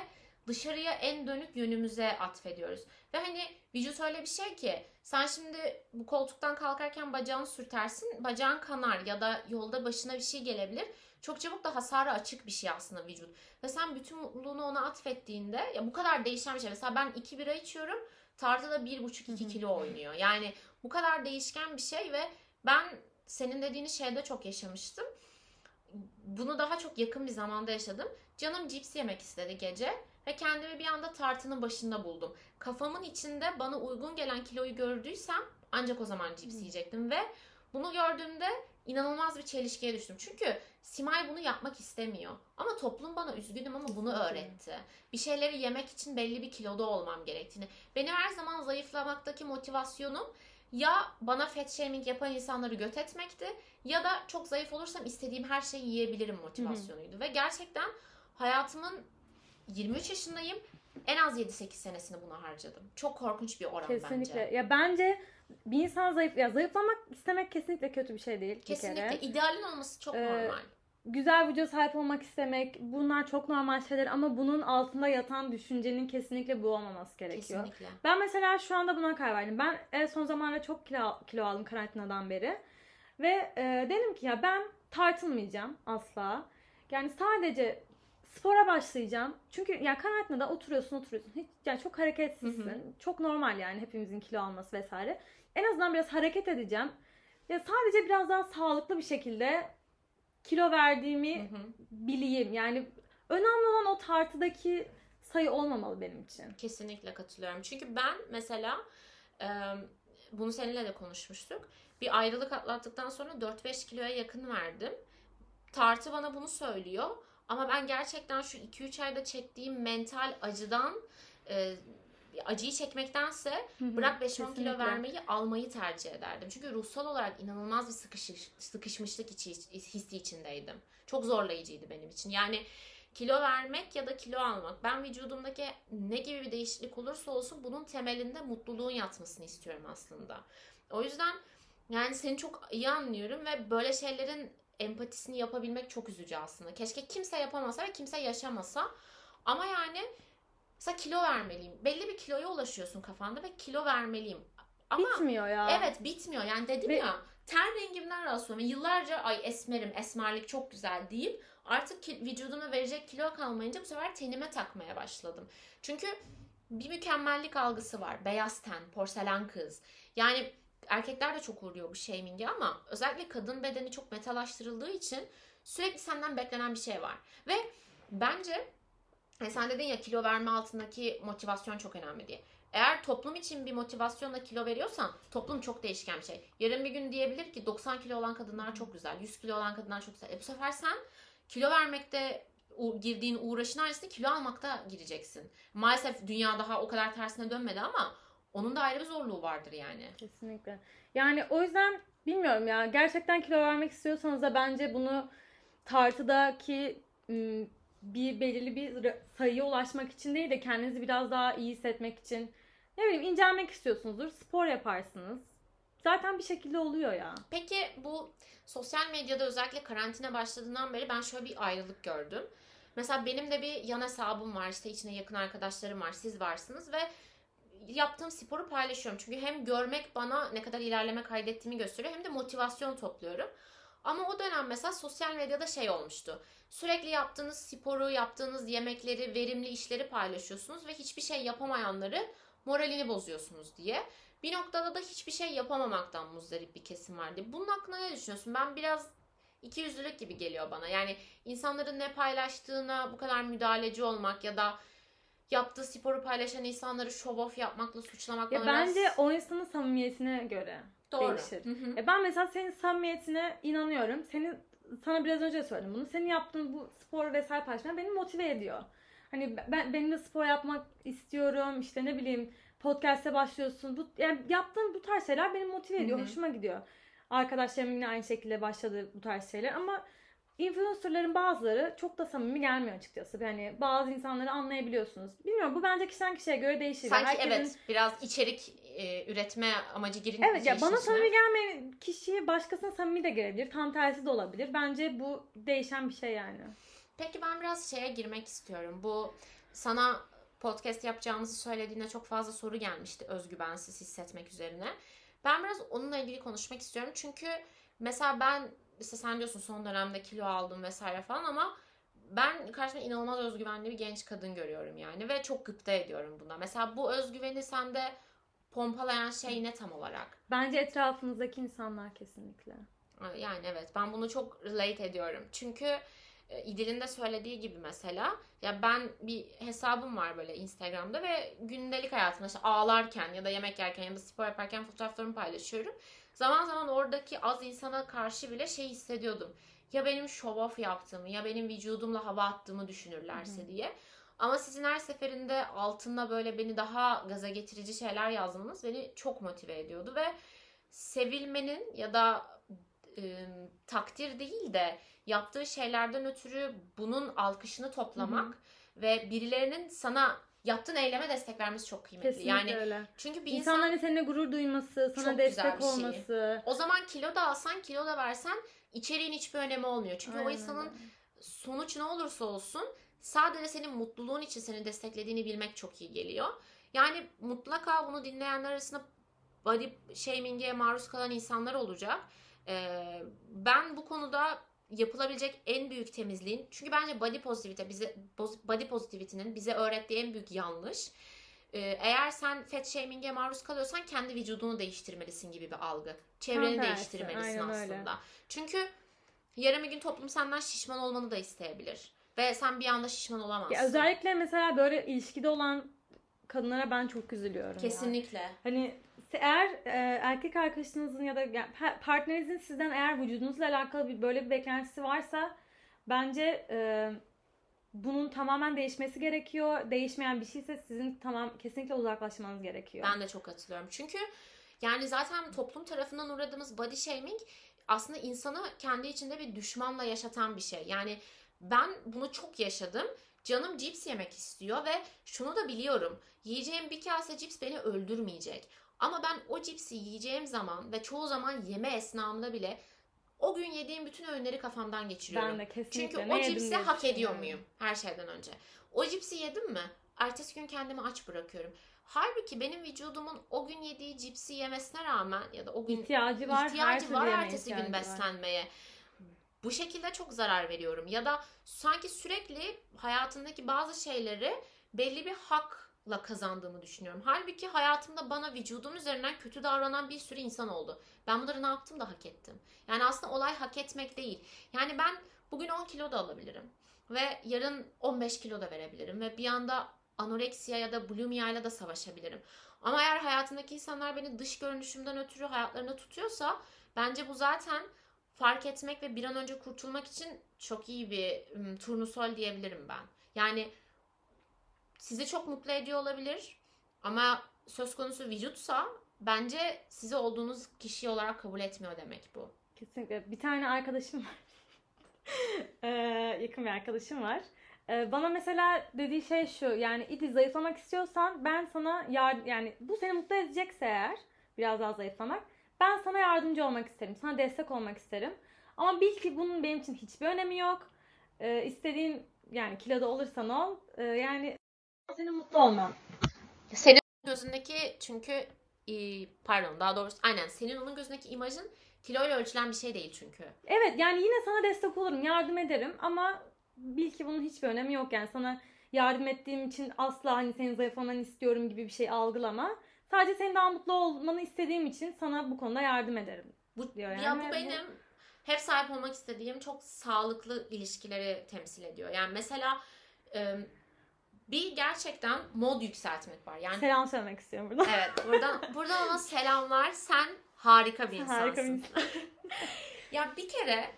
dışarıya en dönük yönümüze atfediyoruz. Ve hani vücut öyle bir şey ki sen şimdi bu koltuktan kalkarken bacağını sürtersin, bacağın kanar ya da yolda başına bir şey gelebilir. Çok çabuk da hasara açık bir şey aslında vücut. Ve sen bütün mutluluğunu ona atfettiğinde ya bu kadar değişen bir şey. Mesela ben 2 bira içiyorum. Tartıda 1,5-2 Hı hı. kilo oynuyor. Yani bu kadar değişken bir şey ve ben senin dediğin şeyde çok yaşamıştım. Bunu daha çok yakın bir zamanda yaşadım. Canım cips yemek istedi gece ve kendimi bir anda tartının başında buldum. Kafamın içinde bana uygun gelen kiloyu gördüysem ancak o zaman cips yiyecektim ve bunu gördüğümde inanılmaz bir çelişkiye düştüm. Çünkü Simay bunu yapmak istemiyor. Ama toplum bana üzgünüm ama bunu öğretti. Bir şeyleri yemek için belli bir kiloda olmam gerektiğini. Benim her zaman zayıflamaktaki motivasyonum ya bana fat shaming yapan insanları göt etmekti ya da çok zayıf olursam istediğim her şeyi yiyebilirim motivasyonuydu. Ve gerçekten hayatımın 23 yaşındayım. En az 7-8 senesini buna harcadım. Çok korkunç bir oran Kesinlikle. bence. Ya bence bir insan zayıf ya zayıflamak istemek kesinlikle kötü bir şey değil bir Kesinlikle kere. idealin olması çok Ee, normal. Güzel vücuda sahip olmak istemek bunlar çok normal şeyler ama bunun altında yatan düşüncenin kesinlikle bu olmaması gerekiyor. Kesinlikle. Ben mesela şu anda buna karar verdim. Ben en son zamanlarda çok kilo, kilo aldım karantinadan beri. Ve e, dedim ki ya ben tartılmayacağım asla. Yani sadece spora başlayacağım. Çünkü ya karantinada oturuyorsun oturuyorsun. Hiç, yani çok hareketsizsin. Hı hı. Çok normal yani hepimizin kilo alması vesaire. En azından biraz hareket edeceğim. Ya sadece biraz daha sağlıklı bir şekilde kilo verdiğimi Hı hı. bileyim. Yani önemli olan o tartıdaki sayı olmamalı benim için. Kesinlikle katılıyorum. Çünkü ben mesela e, bunu seninle de konuşmuştuk. Bir ayrılık atlattıktan sonra 4-5 kiloya yakın verdim. Tartı bana bunu söylüyor. Ama ben gerçekten şu 2-3 ayda çektiğim mental acıdan e, acıyı çekmektense bırak 5-10 kilo vermeyi almayı tercih ederdim. Çünkü ruhsal olarak inanılmaz bir sıkışış, sıkışmışlık içi, hissi içindeydim. Çok zorlayıcıydı benim için. Yani kilo vermek ya da kilo almak. Ben vücudumdaki ne gibi bir değişiklik olursa olsun bunun temelinde mutluluğun yatmasını istiyorum aslında. O yüzden yani seni çok iyi anlıyorum ve böyle şeylerin empatisini yapabilmek çok üzücü aslında. Keşke kimse yapamasa ve kimse yaşamasa. Ama yani mesela kilo vermeliyim. Belli bir kiloya ulaşıyorsun kafanda ve kilo vermeliyim. Ama Bitmiyor ya. Evet bitmiyor. Yani dedim Ve- ya ten rengimden rahatsız oluyorum. Yıllarca ay esmerim, esmerlik çok güzel deyip artık ki, vücuduma verecek kilo kalmayınca bu sefer tenime takmaya başladım. Çünkü bir mükemmellik algısı var. Beyaz ten, porselen kız. Yani erkekler de çok uğruyor bu shaming'e ama özellikle kadın bedeni çok metalaştırıldığı için sürekli senden beklenen bir şey var. Ve bence hani sen dedin ya kilo verme altındaki motivasyon çok önemli diye. Eğer toplum için bir motivasyonla kilo veriyorsan toplum çok değişken bir şey. Yarın bir gün diyebilir ki 90 kilo olan kadınlar çok güzel, 100 kilo olan kadınlar çok güzel. E bu sefer sen kilo vermekte girdiğin uğraşın aynısını kilo almakta gireceksin. Maalesef dünya daha o kadar tersine dönmedi ama onun da ayrı bir zorluğu vardır yani. Kesinlikle. Yani o yüzden bilmiyorum ya gerçekten kilo vermek istiyorsanız da bence bunu tartıdaki bir belirli bir sayıya ulaşmak için değil de kendinizi biraz daha iyi hissetmek için ne bileyim incelmek istiyorsunuzdur spor yaparsınız. Zaten bir şekilde oluyor ya. Peki bu sosyal medyada özellikle karantina başladığından beri ben şöyle bir ayrılık gördüm. Mesela benim de bir yan hesabım var işte içine yakın arkadaşlarım var siz varsınız ve yaptığım sporu paylaşıyorum. Çünkü hem görmek bana ne kadar ilerleme kaydettiğimi gösteriyor hem de motivasyon topluyorum. Ama o dönem mesela sosyal medyada şey olmuştu. Sürekli yaptığınız sporu, yaptığınız yemekleri, verimli işleri paylaşıyorsunuz ve hiçbir şey yapamayanları moralini bozuyorsunuz diye. Bir noktada da hiçbir şey yapamamaktan muzdarip bir kesim var diye. Bunun hakkında ne düşünüyorsun? Ben biraz iki yüzlülük gibi geliyor bana. Yani insanların ne paylaştığına bu kadar müdahaleci olmak ya da yaptığı sporu paylaşan insanları show off yapmakla suçlamak Ya bence biraz o insanın samimiyetine göre doğru. değişir. Hı hı. E ben mesela senin samimiyetine inanıyorum. Senin sana biraz önce söyledim bunu. Senin yaptığın bu spor vesaire paylaşmak beni motive ediyor. Hani ben benim de spor yapmak istiyorum. İşte ne bileyim podcast'e başlıyorsun. Bu yani yaptığın bu tarz şeyler beni motive ediyor. Hı hı. Hoşuma gidiyor. Arkadaşlarım yine aynı şekilde başladı bu tarz şeyler ama influencerların bazıları çok da samimi gelmiyor açıkçası. Yani bazı insanları anlayabiliyorsunuz. Bilmiyorum bu bence kişiden kişiye göre değişir. Sanki Herkesin- evet biraz içerik e, üretme amacı girin. Evet ya bana samimi gelmeyen kişiye başkasına samimi de gelebilir. Tam tersi de olabilir. Bence bu değişen bir şey yani. Peki ben biraz şeye girmek istiyorum. Bu sana podcast yapacağımızı söylediğinde çok fazla soru gelmişti özgüvensiz hissetmek üzerine. Ben biraz onunla ilgili konuşmak istiyorum. Çünkü mesela ben işte sen diyorsun son dönemde kilo aldım vesaire falan ama ben karşımda inanılmaz özgüvenli bir genç kadın görüyorum yani ve çok gıpta ediyorum buna. Mesela bu özgüveni sende pompalayan şey ne tam olarak? Bence etrafınızdaki insanlar kesinlikle. Yani evet ben bunu çok relate ediyorum. Çünkü e, İdil'in de söylediği gibi mesela ya ben bir hesabım var böyle Instagram'da ve gündelik hayatımda işte ağlarken ya da yemek yerken ya da spor yaparken fotoğraflarımı paylaşıyorum. Zaman zaman oradaki az insana karşı bile şey hissediyordum. Ya benim show off yaptığımı ya benim vücudumla hava attığımı düşünürlerse Hı hı. diye. Ama sizin her seferinde altında böyle beni daha gaza getirici şeyler yazmanız beni çok motive ediyordu ve sevilmenin ya da e, takdir değil de yaptığı şeylerden ötürü bunun alkışını toplamak ve birilerinin sana yaptığın eyleme destek vermesi çok kıymetli. Kesinlikle yani öyle. çünkü bir insan İnsanların seninle gurur duyması, sana Çok güzel destek bir şey. olması. o zaman kilo da alsan kilo da versen içeriğin hiçbir önemi olmuyor. Çünkü o Aynen insanın öyle. sonuç ne olursa olsun sadece senin mutluluğun için seni desteklediğini bilmek çok iyi geliyor. Yani mutlaka bunu dinleyenler arasında body shaming'e maruz kalan insanlar olacak. Ee, ben bu konuda yapılabilecek en büyük temizliğin çünkü bence body positivity bize body positivity'nin bize öğrettiği en büyük yanlış. Ee, eğer sen fat shaming'e maruz kalıyorsan kendi vücudunu değiştirmelisin gibi bir algı. Çevreni tersi, değiştirmelisin aynen öyle. aslında. Çünkü yarın bir gün toplum senden şişman olmanı da isteyebilir. Ve sen bir anda şişman olamazsın. Ya özellikle mesela böyle ilişkide olan kadınlara ben çok üzülüyorum. Kesinlikle. Hani se- eğer e, erkek arkadaşınızın ya da ya pa- partnerinizin sizden eğer vücudunuzla alakalı bir böyle bir beklentisi varsa bence e, bunun tamamen değişmesi gerekiyor. Değişmeyen bir şeyse sizin tamam kesinlikle uzaklaşmanız gerekiyor. Ben de çok katılıyorum. Çünkü yani zaten toplum tarafından uğradığımız body shaming aslında insanı kendi içinde bir düşmanla yaşatan bir şey. Yani ben bunu çok yaşadım. Canım cips yemek istiyor ve şunu da biliyorum. Yiyeceğim bir kase cips beni öldürmeyecek. Ama ben o cipsi yiyeceğim zaman ve çoğu zaman yeme esnamda bile o gün yediğim bütün öğünleri kafamdan geçiriyorum. Ben de kesinlikle. Çünkü Ne o cipsi hak ediyor düşünüyorum. muyum her şeyden önce? O cipsi yedim mi? Ertesi gün kendimi aç bırakıyorum. Halbuki benim vücudumun o gün yediği cipsi yemesine rağmen ya da o gün İhtiyacı var. ihtiyacı var ertesi gün ihtiyacı var. Bu şekilde çok zarar veriyorum. Ya da sanki sürekli hayatındaki bazı şeyleri belli bir hakla kazandığımı düşünüyorum. Halbuki hayatımda bana vücudum üzerinden kötü davranan bir sürü insan oldu. Ben bunları ne yaptım da hak ettim. Yani aslında olay hak etmek değil. Yani ben bugün 10 kilo da alabilirim. Ve yarın 15 kilo da verebilirim. Ve bir anda anoreksiya ya da bulimia ile de savaşabilirim. Ama eğer hayatımdaki insanlar beni dış görünüşümden ötürü hayatlarında tutuyorsa bence bu zaten fark etmek ve bir an önce kurtulmak için çok iyi bir ım, turnusol diyebilirim ben. Yani sizi çok mutlu ediyor olabilir ama söz konusu vücutsa bence sizi olduğunuz kişi olarak kabul etmiyor demek bu. Kesinlikle. Bir tane arkadaşım var. <laughs> Ee, yakın bir arkadaşım var. Ee, bana mesela dediği şey şu. Yani iti zayıflamak istiyorsan ben sana yar yani bu seni mutlu edecekse eğer biraz daha zayıflamak ben sana yardımcı olmak isterim. Sana destek olmak isterim. Ama bil ki bunun benim için hiçbir önemi yok. Ee, istediğin yani kiloda olursan ol. Ee, yani senin mutlu olman. Senin gözündeki çünkü pardon daha doğrusu aynen senin onun gözündeki imajın kiloyla ölçülen bir şey değil çünkü. Evet yani yine sana destek olurum, yardım ederim ama bil ki bunun hiçbir önemi yok yani sana yardım ettiğim için asla hani senin zayıf olmanı istiyorum gibi bir şey algılama. Sadece senin daha mutlu olmanı istediğim için sana bu konuda yardım ederim. Bu, diyor ya yani. bu benim hep sahip olmak istediğim çok sağlıklı ilişkileri temsil ediyor. Yani mesela bir gerçekten mod yükseltmek var. Yani Selam söylemek istiyorum burada. evet buradan <laughs> buradan ona selamlar. Sen harika bir insansın. Harika bir insan. <laughs> Ya bir kere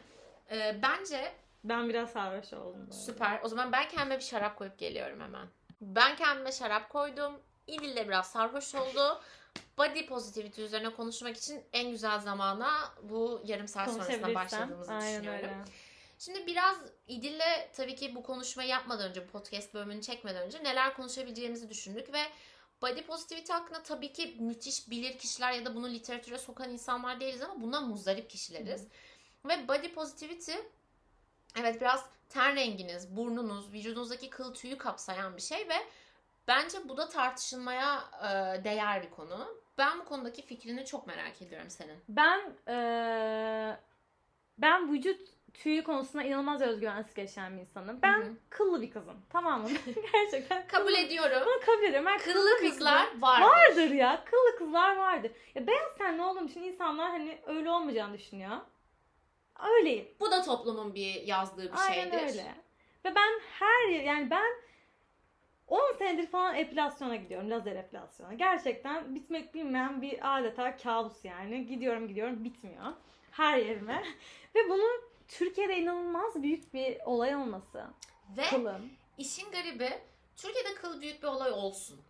e, bence Ben biraz sarhoş oldum. arada. süper. O zaman ben kendime bir şarap koyup geliyorum hemen. Ben kendime şarap koydum. İdil de biraz sarhoş oldu. Body positivity üzerine konuşmak için en güzel zamana bu yarım saat sonrasında başladığımızı Aynen düşünüyorum. öyle. Şimdi biraz İdil'le tabii ki bu konuşmayı yapmadan önce, bu podcast bölümünü çekmeden önce neler konuşabileceğimizi düşündük ve body positivity hakkında tabii ki müthiş bilir kişiler ya da bunu literatüre sokan insanlar değiliz ama bundan muzdarip kişileriz. Ve body positivity evet biraz ten renginiz, burnunuz, vücudunuzdaki kıl tüyü kapsayan bir şey ve bence bu da tartışılmaya e, değer bir konu. Ben bu konudaki fikrini çok merak ediyorum senin. Ben eee, ben vücut tüyü konusunda inanılmaz özgüvensiz geçen bir insanım. Ben Hı hı. kıllı bir kızım. Tamam mı? <laughs> Gerçekten. Kabul kıllı- ediyorum. Bunu kabul ediyorum. Ben Kıllı bir kızlar kızım. var. Vardır ya. Kıllı kızlar vardır. Ya beyaz tenli olduğum için insanlar hani öyle olmayacağını düşünüyor. Öyleyim. Bu da toplumun bir yazdığı bir Aynen şeydir. öyle. Ve ben her yer yani ben 10 senedir falan epilasyona gidiyorum. Lazer epilasyona. Gerçekten bitmek bilmeyen bir adeta kabus yani. Gidiyorum gidiyorum bitmiyor. Her yerime. <laughs> Ve bunun Türkiye'de inanılmaz büyük bir olay olması. Ve Kılım. işin garibi Türkiye'de kıl büyük bir olay olsun.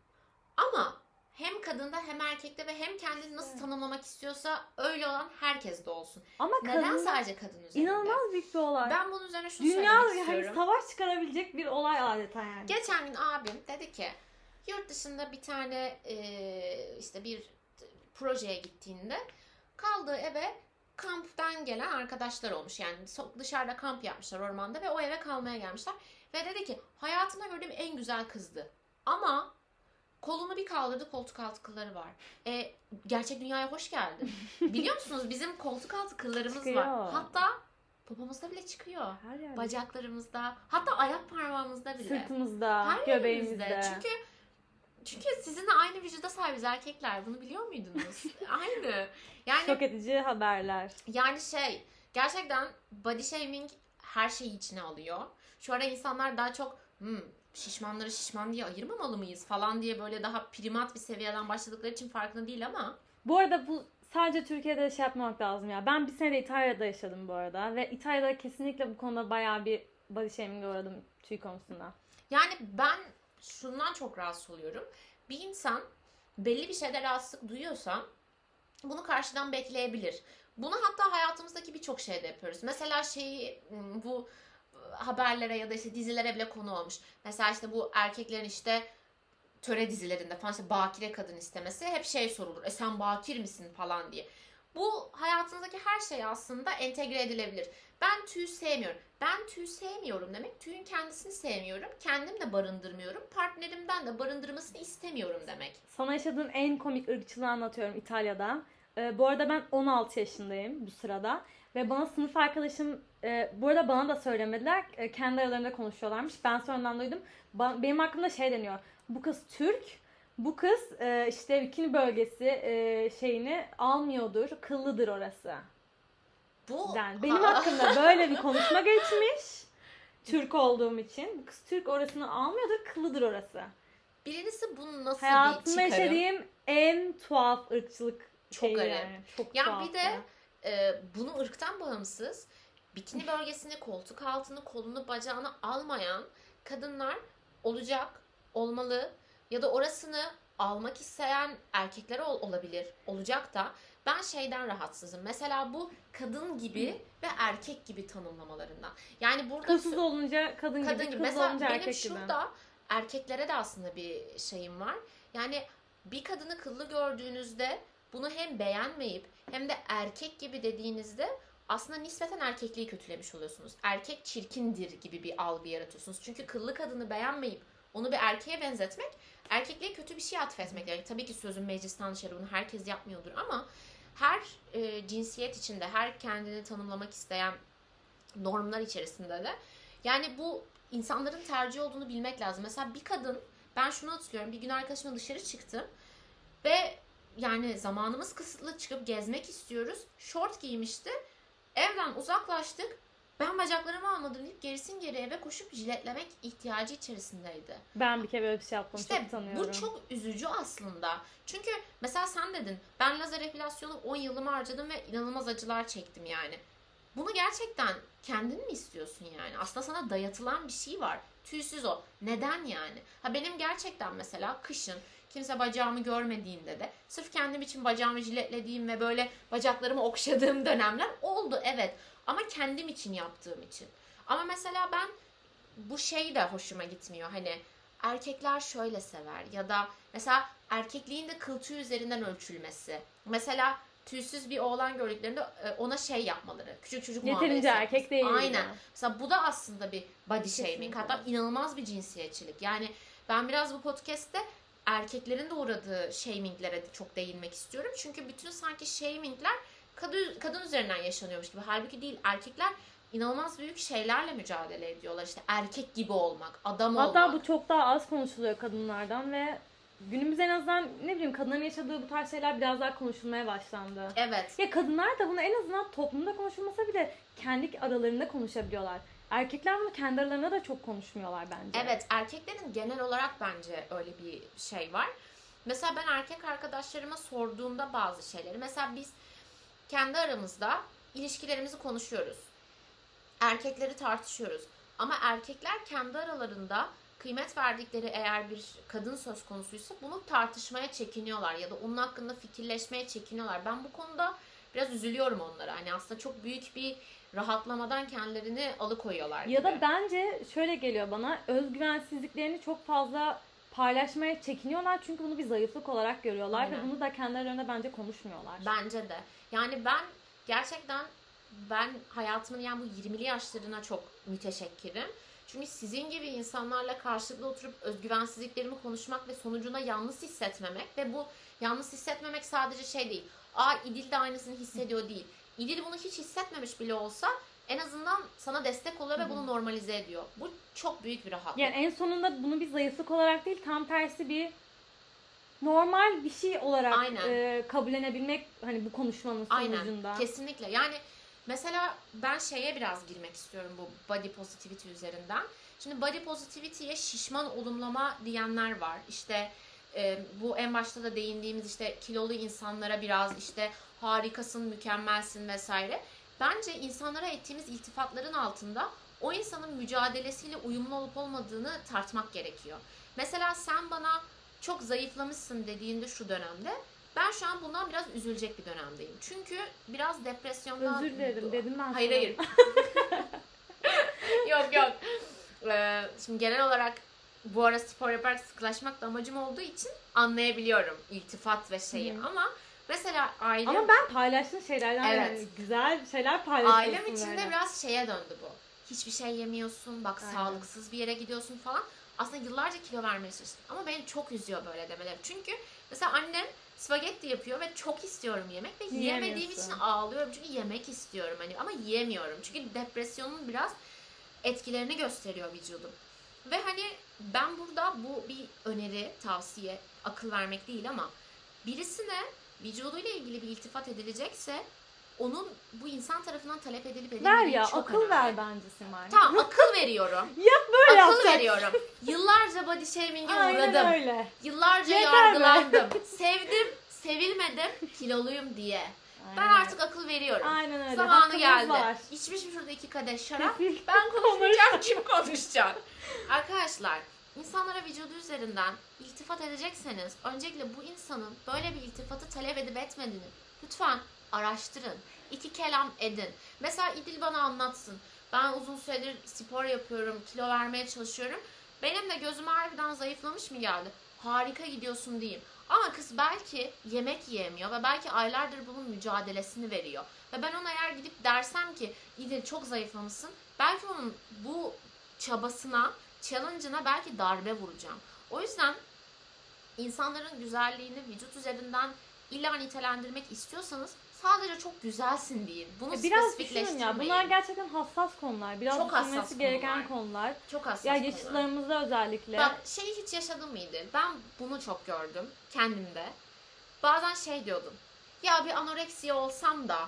Ama hem kadında hem erkekte ve hem kendini nasıl tanımlamak istiyorsa öyle olan herkes de olsun. Ama Neden kadın sadece kadın üzerinde? inanılmaz büyük bir olay. Ben bunun üzerine şunu Dünya söylemek yani istiyorum. savaş çıkarabilecek bir olay adeta yani. Geçen gün abim dedi ki yurt dışında bir tane e, işte bir projeye gittiğinde kaldığı eve kamptan gelen arkadaşlar olmuş. Yani dışarıda kamp yapmışlar ormanda ve o eve kalmaya gelmişler. Ve dedi ki hayatımda gördüğüm en güzel kızdı. Ama kolunu bir kaldırdı koltuk altı kılları var. E, gerçek dünyaya hoş geldin. <laughs> Biliyor musunuz bizim koltuk altı kıllarımız var. Çıkıyor. Hatta popomuzda bile çıkıyor. Her yerde. Bacaklarımızda hatta ayak parmağımızda bile. Sırtımızda, Her göbeğimizde. Çünkü çünkü sizinle aynı vücuda sahibiz erkekler. Bunu biliyor muydunuz? <laughs> aynı. Yani Şok edici haberler. yani şey gerçekten body shaming her şeyi içine alıyor. Şu ara insanlar daha çok hmm, şişmanları şişman diye ayırmamalı mıyız falan diye böyle daha primat bir seviyeden başladıkları için farkında değil ama Bu arada bu sadece Türkiye'de şey yapmamak lazım ya. Ben bir sene de İtalya'da yaşadım bu arada. Ve İtalya'da kesinlikle bu konuda bayağı bir body shaming'e uğradım tüy konusunda. Yani ben şundan çok rahatsız oluyorum. Bir insan belli bir şeyde rahatsızlık duyuyorsa bunu karşıdan bekleyebilir. Bunu hatta hayatımızdaki birçok şeyde yapıyoruz. Mesela şeyi bu haberlere ya da işte dizilere bile konu olmuş. Mesela işte bu erkeklerin işte töre dizilerinde falan işte bakire kadın istemesi hep şey sorulur. E sen bakir misin falan diye. Bu hayatınızdaki her şey aslında entegre edilebilir. Ben tüy sevmiyorum. Ben tüy sevmiyorum demek tüyün kendisini sevmiyorum. Kendim de barındırmıyorum. Partnerimden de barındırmasını istemiyorum demek. Sana yaşadığım en komik ırkçılığı anlatıyorum İtalya'da. Ee, bu arada ben 16 yaşındayım bu sırada. Ve bana sınıf arkadaşım, e, bu arada bana da söylemediler. E, kendi aralarında konuşuyorlarmış. Ben sonradan duydum. Ba- benim hakkımda şey deniyor. Bu kız Türk. Bu kız e, işte bikini bölgesi e, şeyini almıyordur. Kıllıdır orası. Bu Yani benim hakkımda <laughs> böyle bir konuşma geçmiş. Türk olduğum için. Bu kız Türk orasını almıyordur. Kıllıdır orası. birincisi bu nasıl bir Hayatımda çıkarım? yaşadığım en tuhaf ırkçılık Çok şeyi garip. yani. Çok Ya bir de e, bunu ırktan bağımsız bikini bölgesini, koltuk altını, kolunu, bacağını almayan kadınlar olacak, olmalı ya da orasını almak isteyen erkekler ol- olabilir, olacak da ben şeyden rahatsızım. Mesela bu kadın gibi ve erkek gibi tanımlamalarından. Yani burada Kılsız olunca kadın, kadın gibi, gibi. Mesela olunca benim erkek gibi. şurada erkeklere de aslında bir şeyim var. Yani bir kadını kıllı gördüğünüzde bunu hem beğenmeyip hem de erkek gibi dediğinizde aslında nispeten erkekliği kötülemiş oluyorsunuz. Erkek çirkindir gibi bir algı yaratıyorsunuz. Çünkü kıllı kadını beğenmeyip onu bir erkeğe benzetmek erkekliğe kötü bir şey atfetmek demek. Tabii ki sözün meclisten dışarı bunu herkes yapmıyordur ama her e, cinsiyet içinde her kendini tanımlamak isteyen normlar içerisinde de Yani bu insanların tercih olduğunu bilmek lazım. Mesela bir kadın ben şunu hatırlıyorum. Bir gün arkadaşımla dışarı çıktım ve yani zamanımız kısıtlı çıkıp gezmek istiyoruz. Şort giymişti. Evden uzaklaştık. Ben bacaklarımı almadım deyip gerisin geri eve koşup jiletlemek ihtiyacı içerisindeydi. Ben bir kere böyle bir şey yaptım. İşte çok tanıyorum. bu çok üzücü aslında. Çünkü mesela sen dedin ben lazer epilasyonu 10 yılımı harcadım ve inanılmaz acılar çektim yani. Bunu gerçekten kendin mi istiyorsun yani? Aslında sana dayatılan bir şey var. Tüysüz o. Neden yani? Ha benim gerçekten mesela kışın kimse bacağımı görmediğinde de sırf kendim için bacağımı jiletlediğim ve böyle bacaklarımı okşadığım dönemler oldu evet. Ama kendim için yaptığım için. Ama mesela ben bu şey de hoşuma gitmiyor. Hani erkekler şöyle sever ya da mesela erkekliğin de kıl tüy üzerinden ölçülmesi. Mesela tüysüz bir oğlan gördüklerinde e, ona şey yapmaları. Küçük çocuk Yeterince muamelesi erkek değil. Aynen. yani. Mesela bu da aslında bir body shaming. Hatta inanılmaz bir cinsiyetçilik. Yani ben biraz bu podcast'te erkeklerin de uğradığı shaminglere de çok değinmek istiyorum. Çünkü bütün sanki shamingler kadın, kadın üzerinden yaşanıyormuş gibi. Halbuki değil. Erkekler inanılmaz büyük şeylerle mücadele ediyorlar. İşte erkek gibi olmak, adam Hatta olmak. bu çok daha az konuşuluyor kadınlardan ve günümüz en azından ne bileyim kadınların yaşadığı bu tarz şeyler biraz daha konuşulmaya başlandı. Evet. Ya kadınlar da bunu en azından toplumda konuşulmasa bile kendi aralarında konuşabiliyorlar. Erkekler bunu kendi aralarında da çok konuşmuyorlar bence. Evet erkeklerin genel olarak bence öyle bir şey var. Mesela ben erkek arkadaşlarıma sorduğumda bazı şeyleri mesela biz kendi aramızda ilişkilerimizi konuşuyoruz. Erkekleri tartışıyoruz. Ama erkekler kendi aralarında kıymet verdikleri eğer bir kadın söz konusuysa bunu tartışmaya çekiniyorlar ya da onun hakkında fikirleşmeye çekiniyorlar. Ben bu konuda biraz üzülüyorum onlara. Hani aslında çok büyük bir rahatlamadan kendilerini alıkoyuyorlar. Ya da gibi. bence şöyle geliyor bana özgüvensizliklerini çok fazla paylaşmaya çekiniyorlar çünkü bunu bir zayıflık olarak görüyorlar Aynen. ve bunu da kendi aralarında bence konuşmuyorlar. Bence de. Yani ben gerçekten ben hayatımın yani bu 20'li yaşlarına çok müteşekkirim. Çünkü sizin gibi insanlarla karşılıklı oturup özgüvensizliklerimi konuşmak ve sonucunda yalnız hissetmemek ve bu yalnız hissetmemek sadece şey değil. Aa İdil de aynısını hissediyor değil. İdil bunu hiç hissetmemiş bile olsa en azından sana destek oluyor ve bunu normalize ediyor. Bu çok büyük bir rahatlık. Yani en sonunda bunu bir zayıflık olarak değil tam tersi bir normal bir şey olarak Aynen. e, kabullenebilmek hani bu konuşmanın Aynen. sonucunda. Kesinlikle. Yani mesela ben şeye biraz girmek istiyorum bu body positivity üzerinden. Şimdi body positivity'ye şişman olumlama diyenler var. İşte e, bu en başta da değindiğimiz işte kilolu insanlara biraz işte harikasın, mükemmelsin vesaire. Bence insanlara ettiğimiz iltifatların altında o insanın mücadelesiyle uyumlu olup olmadığını tartmak gerekiyor. Mesela sen bana çok zayıflamışsın dediğinde şu dönemde ben şu an bundan biraz üzülecek bir dönemdeyim. Çünkü biraz depresyondan... Özür dilerim dedim ben Hayır sana. hayır. <laughs> yok yok. Ee, şimdi genel olarak bu ara spor yaparak sıkılaşmak da amacım olduğu için anlayabiliyorum iltifat ve şeyi. Hı. ama mesela ailem, Ama ben paylaştığın şeylerden Evet. yani güzel şeyler paylaşıyorsun ailem içinde böyle. biraz şeye döndü bu. Hiçbir şey yemiyorsun, bak Aynen. sağlıksız bir yere gidiyorsun falan. Aslında yıllarca kilo vermeye çalıştım. Ama beni çok üzüyor böyle demeler. Çünkü mesela annem spagetti yapıyor ve çok istiyorum yemek ve yiyemediğim için ağlıyorum. Çünkü yemek istiyorum hani ama yiyemiyorum. Çünkü depresyonun biraz etkilerini gösteriyor vücudum. Ve hani ben burada bu bir öneri, tavsiye, akıl vermek değil ama birisine vücuduyla ilgili bir iltifat edilecekse onun bu insan tarafından talep edilip Ver edilmediği ya çok akıl önemli. ver bence Simay. Tamam akıl veriyorum. <laughs> Böyle akıl yapsak. veriyorum. Yıllarca body shaming'e Aynen uğradım. öyle. Yıllarca Yeter be. yargılandım. <laughs> Sevdim, sevilmedim, kiloluyum diye. Ben Aynen. artık akıl veriyorum. Aynen öyle. Zamanı Hakkımız geldi. Var. İçmişim şurada iki kadeh şarap. <laughs> Ben konuşmayacağım. Kim konuşacak? Arkadaşlar, insanlara vücudu üzerinden iltifat edecekseniz öncelikle bu insanın böyle bir iltifatı talep edip etmediğini lütfen araştırın. İki kelam edin. Mesela İdil bana anlatsın. Ben uzun süredir spor yapıyorum, kilo vermeye çalışıyorum. Benim de gözüm harbiden zayıflamış mı geldi? Harika gidiyorsun diyeyim. Ama kız belki yemek yiyemiyor ve belki aylardır bunun mücadelesini veriyor. Ve ben ona eğer gidip dersem ki İdil çok zayıflamışsın. Belki onun bu çabasına, challenge'ına belki darbe vuracağım. O yüzden insanların güzelliğini vücut üzerinden illa nitelendirmek istiyorsanız sadece çok güzelsin değil. Bunu E, Biraz düşünün ya. Bunlar gerçekten hassas konular. Biraz Çok hassas gereken konular. konular. çok hassas Ya konular. yaşıtlarımızda özellikle. Bak şeyi hiç yaşadın mıydı? Ben bunu çok gördüm kendimde. Bazen şey diyordum. Ya bir anoreksiya olsam da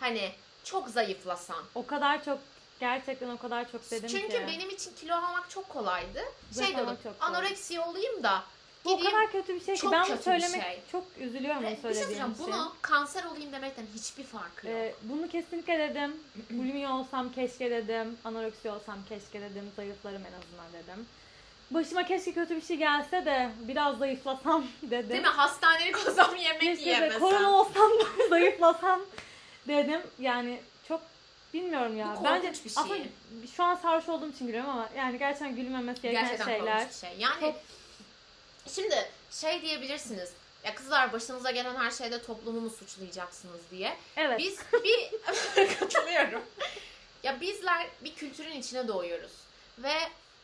hani çok zayıflasam. O kadar çok gerçekten o kadar çok dedim Çünkü ki. benim için kilo almak çok kolaydı. Şey Zayıflamak diyordum. Anoreksiya olayım da Bu o kadar kötü bir şey ki Çok ben bunu söylemek şey. çok üzülüyorum bunu şey söylediğim söyleyeceğim. için. Bunu kanser olayım demekten hiçbir farkı yok. Ee, bunu kesinlikle dedim. <clears throat> Bulimi olsam keşke dedim. Anoreksi olsam keşke dedim. Zayıflarım en azından dedim. Başıma keşke kötü bir şey gelse de biraz zayıflasam <laughs> dedim. Değil mi? Hastanelik olsam yemek Keşke yiyemesem. korona olsam da <laughs> zayıflasam dedim. Yani bilmiyorum ya. Bu Bence bir şey. aslında şu an sarhoş olduğum için gülüyorum ama yani gerçekten gülmemesi gereken Gerçekten şeyler. bir şey. Yani Çok- şimdi şey diyebilirsiniz. Ya kızlar başınıza gelen her şeyde toplumu mu suçlayacaksınız diye. Evet. Biz bir <laughs> katılıyorum. Ya bizler bir kültürün içine doğuyoruz ve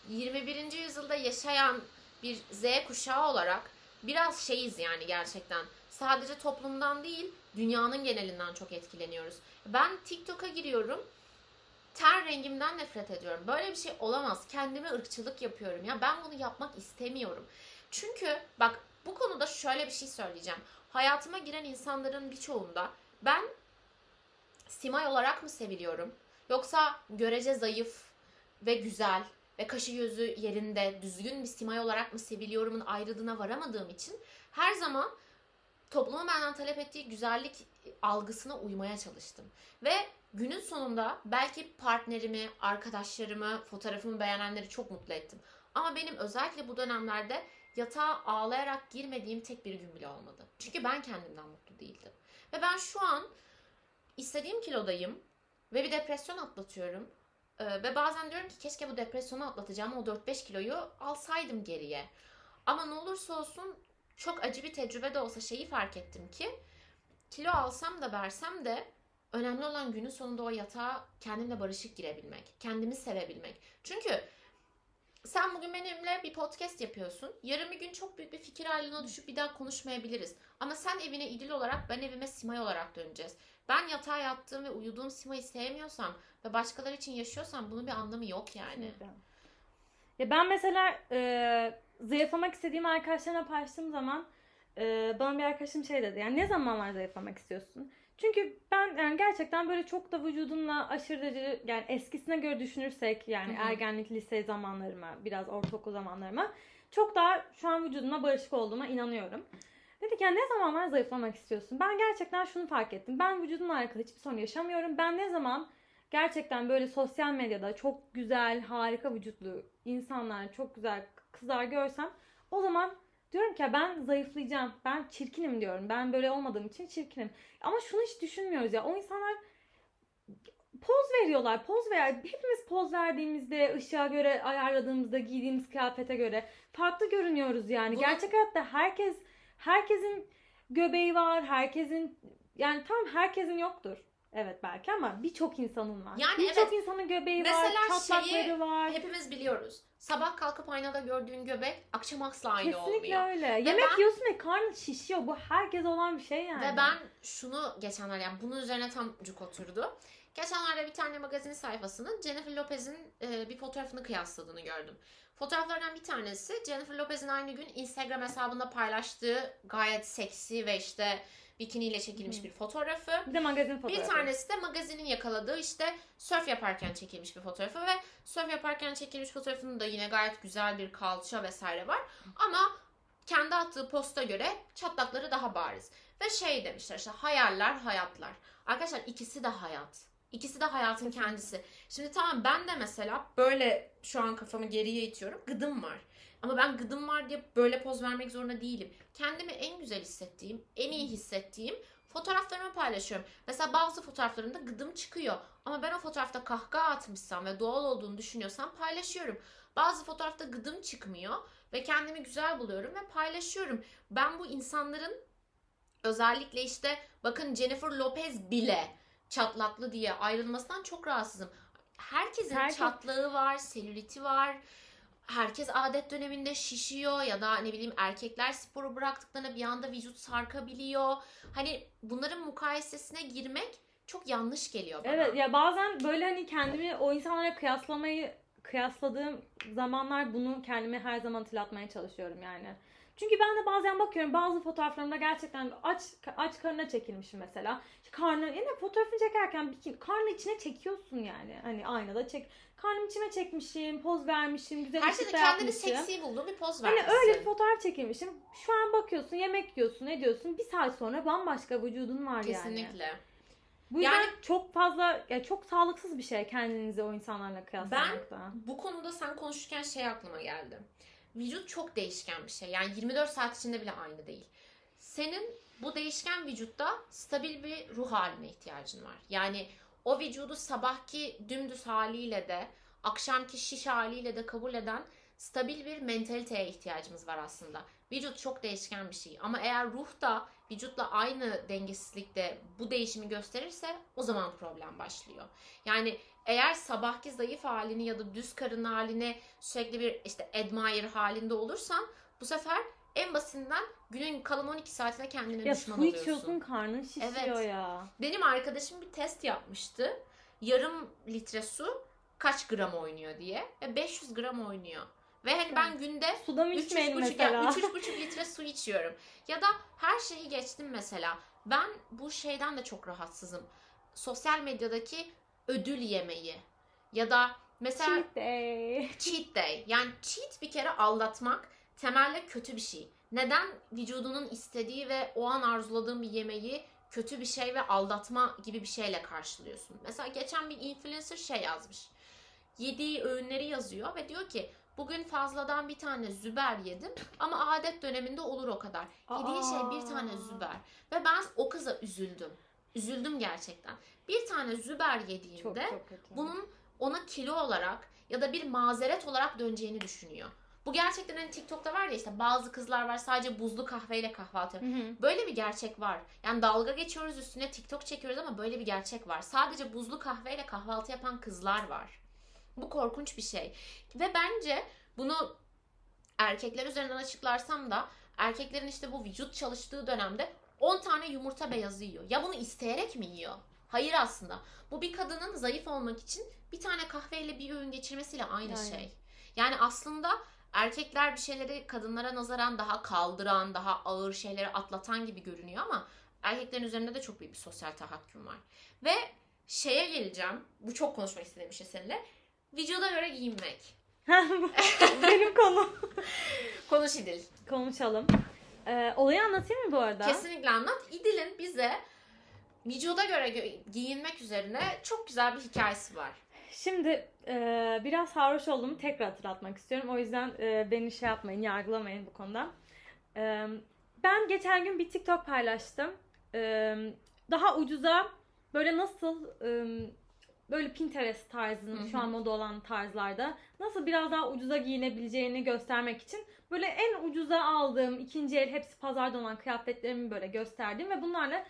21. yüzyılda yaşayan bir Z kuşağı olarak biraz şeyiz yani gerçekten. Sadece toplumdan değil, dünyanın genelinden çok etkileniyoruz. Ben TikTok'a giriyorum. Ten rengimden nefret ediyorum. Böyle bir şey olamaz. Kendime ırkçılık yapıyorum. Ya ben bunu yapmak istemiyorum. Çünkü bak bu konuda şöyle bir şey söyleyeceğim. Hayatıma giren insanların birçoğunda ben simay olarak mı seviliyorum? Yoksa görece zayıf ve güzel ve kaşı gözü yerinde düzgün bir simay olarak mı seviliyorumun ayrıldığına varamadığım için her zaman toplumun benden talep ettiği güzellik algısına uymaya çalıştım. Ve günün sonunda belki partnerimi, arkadaşlarımı, fotoğrafımı beğenenleri çok mutlu ettim. Ama benim özellikle bu dönemlerde yatağa ağlayarak girmediğim tek bir gün bile olmadı. Çünkü ben kendimden mutlu değildim. Ve ben şu an istediğim kilodayım ve bir depresyon atlatıyorum. Ee, ve bazen diyorum ki keşke bu depresyonu atlatacağım o 4-5 kiloyu alsaydım geriye. Ama ne olursa olsun çok acı bir tecrübe de olsa şeyi fark ettim ki kilo alsam da versem de önemli olan günün sonunda o yatağa kendimle barışık girebilmek, kendimi sevebilmek. Çünkü sen bugün benimle bir podcast yapıyorsun. Yarın bir gün çok büyük bir fikir haline düşüp bir daha konuşmayabiliriz. Ama sen evine idil olarak ben evime simay olarak döneceğiz. Ben yatağa yattığım ve uyuduğum simayı sevmiyorsam ve başkaları için yaşıyorsam bunun bir anlamı yok yani. Ya ben mesela e, zayıflamak istediğim arkadaşlarına paylaştığım zaman e, bana bir arkadaşım şey dedi. Yani ne zamanlar zayıflamak istiyorsun? Çünkü ben yani gerçekten böyle çok da vücudumla aşırı derece yani eskisine göre düşünürsek yani Hı hı. ergenlik, lise zamanlarıma, biraz ortaokul zamanlarıma çok daha şu an vücudumla barışık olduğuma inanıyorum. Dedik yani ne zamanlar zayıflamak istiyorsun? Ben gerçekten şunu fark ettim. Ben vücudumla alakalı hiçbir sorun yaşamıyorum. Ben ne zaman gerçekten böyle sosyal medyada çok güzel, harika vücutlu insanlar, çok güzel kızlar görsem o zaman diyorum ki ben zayıflayacağım. Ben çirkinim diyorum. Ben böyle olmadığım için çirkinim. Ama şunu hiç düşünmüyoruz ya. O insanlar poz veriyorlar. Poz ver. Hepimiz poz verdiğimizde, ışığa göre ayarladığımızda, giydiğimiz kıyafete göre farklı görünüyoruz yani. Bunu- Gerçek hayatta herkes herkesin göbeği var. Herkesin yani tam herkesin yoktur. Evet belki ama birçok insanın var. Yani birçok evet. insanın göbeği var, çatlakları şeyi var. Hepimiz biliyoruz. Sabah kalkıp aynada gördüğün göbek akşam asla aynı Kesinlikle olmuyor. öyle. Yemek ben- yiyorsun ve karnın şişiyor. Bu herkes olan bir şey yani. Ve ben şunu geçenler yani bunun üzerine tam cuk oturdu. Geçenlerde bir tane magazin sayfasının Jennifer Lopez'in bir fotoğrafını kıyasladığını gördüm. Fotoğraflardan bir tanesi Jennifer Lopez'in aynı gün Instagram hesabında paylaştığı gayet seksi ve işte bikiniyle çekilmiş bir fotoğrafı. bir de magazin fotoğrafı. Bir tanesi de magazinin yakaladığı işte surf yaparken çekilmiş bir fotoğrafı ve surf yaparken çekilmiş fotoğrafının da yine gayet güzel bir kalça vesaire var. Ama kendi attığı posta göre çatlakları daha bariz. Ve şey demişler işte hayaller hayatlar. Arkadaşlar ikisi de hayat. İkisi de hayatın kendisi. Şimdi tamam ben de mesela böyle şu an kafamı geriye itiyorum. Gıdım var. Ama ben gıdım var diye böyle poz vermek zorunda değilim. Kendimi en güzel hissettiğim, en iyi hissettiğim fotoğraflarımı paylaşıyorum. Mesela bazı fotoğraflarımda gıdım çıkıyor. Ama ben o fotoğrafta kahkaha atmışsam ve doğal olduğunu düşünüyorsam paylaşıyorum. Bazı fotoğrafta gıdım çıkmıyor ve kendimi güzel buluyorum ve paylaşıyorum. Ben bu insanların özellikle işte bakın Jennifer Lopez bile çatlaklı diye ayrılmasından çok rahatsızım. Herkesin Herkes- çatlağı var, selüliti var. herkes adet döneminde şişiyor ya da ne bileyim erkekler sporu bıraktıklarında bir anda vücut sarkabiliyor. Hani bunların mukayesesine girmek çok yanlış geliyor bana. Evet ya bazen böyle hani kendimi o insanlara kıyaslamayı kıyasladığım zamanlar bunu kendime her zaman hatırlatmaya çalışıyorum yani. Çünkü ben de bazen bakıyorum bazı fotoğraflarımda gerçekten aç aç karnına çekilmişim mesela. Karnı yine fotoğrafını çekerken bikini karnı içine çekiyorsun yani. Hani aynada çek. Karnım içime çekmişim, poz vermişim, güzel Her şeyde kendini seksi bulduğun bir poz Hani vermişsin. öyle bir fotoğraf çekilmişim. Şu an bakıyorsun, yemek yiyorsun, ne diyorsun? Bir saat sonra bambaşka vücudun var yani. Kesinlikle. Bu yüzden Yani- çok fazla, ya çok sağlıksız bir şey kendinizi o insanlarla kıyaslamak da. Bu konuda sen konuşurken şey aklıma geldi. Vücut çok değişken bir şey. Yani 24 saat içinde bile aynı değil. Senin bu değişken vücutta stabil bir ruh haline ihtiyacın var. Yani o vücudu sabahki dümdüz haliyle de akşamki şiş haliyle de kabul eden stabil bir mentaliteye ihtiyacımız var aslında. Vücut çok değişken bir şey ama eğer ruh da vücutla aynı dengesizlikte bu değişimi gösterirse o zaman problem başlıyor. Yani eğer sabahki zayıf halini ya da düz karın halini sürekli bir işte admire halinde olursan bu sefer en basitinden günün kalan 12 saatine kendine Ya düşman su oluyorsun. içiyorsun karnın şişiyor Evet. ya. Benim arkadaşım bir test yapmıştı. Yarım litre su kaç gram oynuyor diye. Ve 500 gram oynuyor. Ve hani ben günde Suda mı içmeyin 3,5 mesela? 3,5 <laughs> litre su içiyorum. Ya da her şeyi geçtim mesela. Ben bu şeyden de çok rahatsızım. Sosyal medyadaki ödül yemeği. Ya da mesela Cheat day. cheat day. Yani cheat bir kere aldatmak temelde kötü bir şey. Neden vücudunun istediği ve o an arzuladığın bir yemeği kötü bir şey ve aldatma gibi bir şeyle karşılıyorsun? Mesela geçen bir influencer şey yazmış. Yediği öğünleri yazıyor ve diyor ki bugün fazladan bir tane züber yedim ama adet döneminde olur o kadar. Yediği şey bir tane züber. Ve ben o kıza üzüldüm. Üzüldüm gerçekten. Bir tane züber yediğinde Çok çok kötü. bunun ona kilo olarak ya da bir mazeret olarak döneceğini düşünüyor. Bu gerçekten hani TikTok'ta var ya işte bazı kızlar var sadece buzlu kahveyle kahvaltı. Hı hı. Böyle bir gerçek var. Yani dalga geçiyoruz üstüne TikTok çekiyoruz ama böyle bir gerçek var. Sadece buzlu kahveyle kahvaltı yapan kızlar var. Bu korkunç bir şey. Ve bence bunu erkekler üzerinden açıklarsam da erkeklerin işte bu vücut çalıştığı dönemde 10 tane yumurta beyazı yiyor. Ya bunu isteyerek mi yiyor? Hayır aslında. Bu bir kadının zayıf olmak için bir tane kahveyle bir öğün geçirmesiyle aynı Aynen. şey. Yani aslında erkekler bir şeyleri kadınlara nazaran daha kaldıran, daha ağır şeyleri atlatan gibi görünüyor ama erkeklerin üzerinde de çok büyük bir sosyal tahakküm var. Ve şeye geleceğim. Bu çok konuşmak istediğim bir şey seninle. Vücuda göre giyinmek. <laughs> Benim konum. Konuş İdil. Konuşalım. Ee, olayı anlatayım mı bu arada? Kesinlikle anlat. İdil'in bize vücuda göre gö- giyinmek üzerine çok güzel bir hikayesi var. Şimdi e, biraz sarhoş olduğumu tekrar hatırlatmak istiyorum. O yüzden e, beni şey yapmayın, yargılamayın bu konuda. E, ben geçen gün bir TikTok paylaştım. E, daha ucuza böyle nasıl e, böyle Pinterest tarzının şu an moda olan tarzlarda nasıl biraz daha ucuza giyinebileceğini göstermek için böyle en ucuza aldığım ikinci el hepsi pazarda olan kıyafetlerimi böyle gösterdim ve bunlarla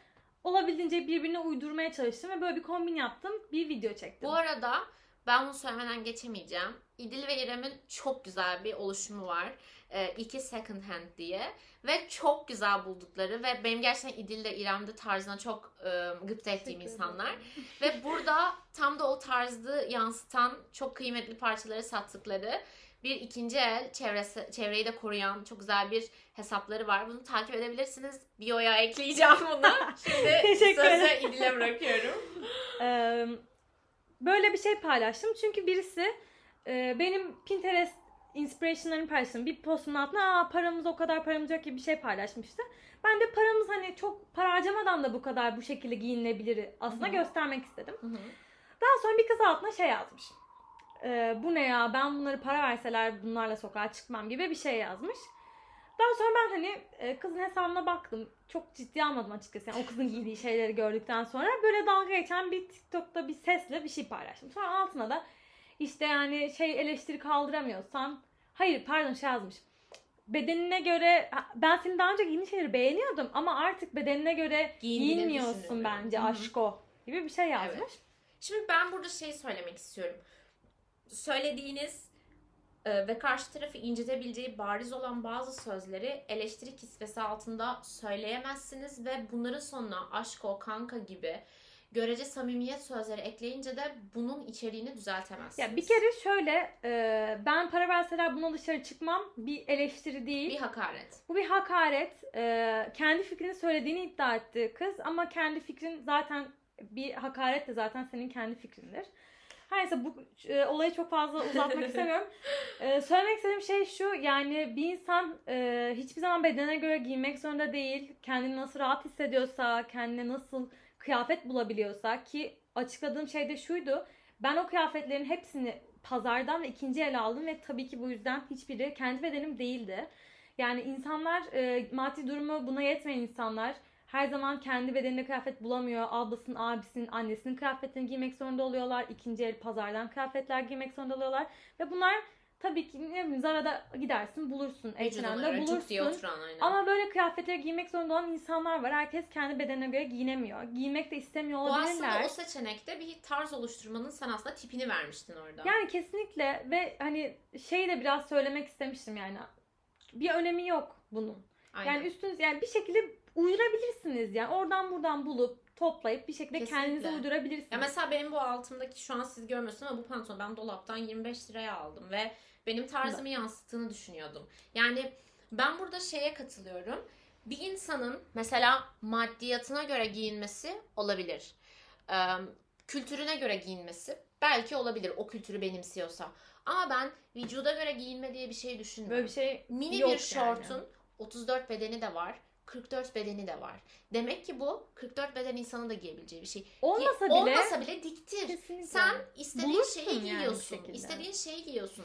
olabildiğince birbirine uydurmaya çalıştım ve böyle bir kombin yaptım. Bir video çektim. Bu arada ben bunu söylemeden geçemeyeceğim. İdil ve İrem'in çok güzel bir oluşumu var. Ee, iki second hand diye. Ve çok güzel buldukları ve benim gerçekten İdil de İrem'de tarzına çok e, gıpta ettiğim insanlar. Ve burada tam da o tarzı yansıtan çok kıymetli parçaları sattıkları bir ikinci el çevresi, çevreyi de koruyan çok güzel bir hesapları var. Bunu takip edebilirsiniz. Bio'ya ekleyeceğim bunu. <laughs> Şimdi sözü. İdil'e bırakıyorum. <laughs> Ee, böyle bir şey paylaştım. Çünkü birisi e, benim Pinterest inspiration'larını paylaştım. Bir postun altına Aa, paramız o kadar paramız yok gibi bir şey paylaşmıştı. Ben de paramız hani çok para harcamadan da bu kadar bu şekilde giyinilebilir aslında Hı hı. göstermek istedim. Hı hı. Daha sonra bir kız altına şey yazmış. Ee, bu ne ya ben bunları para verseler bunlarla sokağa çıkmam gibi bir şey yazmış. Daha sonra ben hani e, kızın hesabına baktım. Çok ciddi almadım açıkçası. Yani o kızın giydiği şeyleri gördükten sonra böyle dalga geçen bir TikTok'ta bir sesle bir şey paylaştım. Sonra altına da işte yani şey eleştiri kaldıramıyorsan hayır pardon şey yazmış. Bedenine göre ben senin daha önce giydiğin şeyleri beğeniyordum ama artık bedenine göre Giyindiğini giyinmiyorsun düşünüyorum. bence Hı hı. aşko gibi bir şey yazmış. Evet. Şimdi ben burada şey söylemek istiyorum. Söylediğiniz e, ve karşı tarafı incitebileceği bariz olan bazı sözleri eleştiri kisvesi altında söyleyemezsiniz ve bunların sonuna aşk o kanka gibi görece samimiyet sözleri ekleyince de bunun içeriğini düzeltemezsiniz. Ya bir kere şöyle e, ben para verseler buna dışarı çıkmam bir eleştiri değil. bir hakaret. Bu bir hakaret. E, kendi fikrini söylediğini iddia etti kız ama kendi fikrin zaten bir hakaret de zaten senin kendi fikrindir. Her neyse bu e, olayı çok fazla uzatmak <laughs> istemiyorum. E, söylemek istediğim şey şu yani bir insan e, hiçbir zaman bedenine göre giymek zorunda değil. Kendini nasıl rahat hissediyorsa, kendine nasıl kıyafet bulabiliyorsa ki açıkladığım şey de şuydu. Ben o kıyafetlerin hepsini pazardan ve ikinci el aldım ve tabii ki bu yüzden hiçbiri kendi bedenim değildi. Yani insanlar e, maddi durumu buna yetmeyen insanlar her zaman kendi bedeninde kıyafet bulamıyor. Ablasının, abisinin, annesinin kıyafetini giymek zorunda oluyorlar. İkinci el pazardan kıyafetler giymek zorunda oluyorlar. Ve bunlar tabii ki ne bileyim Zara'da gidersin bulursun. H&M'de bulursun. oturan aynen. Ama böyle kıyafetleri giymek zorunda olan insanlar var. Herkes kendi bedenine göre giyinemiyor. Giymek de istemiyor Bu olabilirler. aslında o seçenekte bir tarz oluşturmanın sen aslında tipini vermiştin orada. Yani kesinlikle ve hani şey de biraz söylemek istemiştim yani. Bir önemi yok bunun. Aynen. Yani üstünüz yani bir şekilde uydurabilirsiniz yani. Oradan buradan bulup toplayıp bir şekilde Kesinlikle. kendinize uydurabilirsiniz. Ya mesela benim bu altımdaki şu an siz görmüyorsunuz ama bu pantolon ben dolaptan 25 liraya aldım ve benim tarzımı yansıttığını düşünüyordum. Yani ben burada şeye katılıyorum. Bir insanın mesela maddiyatına göre giyinmesi olabilir. Ee, kültürüne göre giyinmesi belki olabilir o kültürü benimsiyorsa. Ama ben vücuda göre giyinme diye bir şey düşünmüyorum. Böyle bir şey Mini yok bir şortun yani. 34 bedeni de var. 44 bedeni de var. Demek ki bu 44 beden insanın da giyebileceği bir şey. olmasa Ki- bile olmasa bile diktir. kesinlikle. Sen istediğin Bulursun şeyi yani bir giyiyorsun. şekilde. istediğin şeyi giyiyorsun.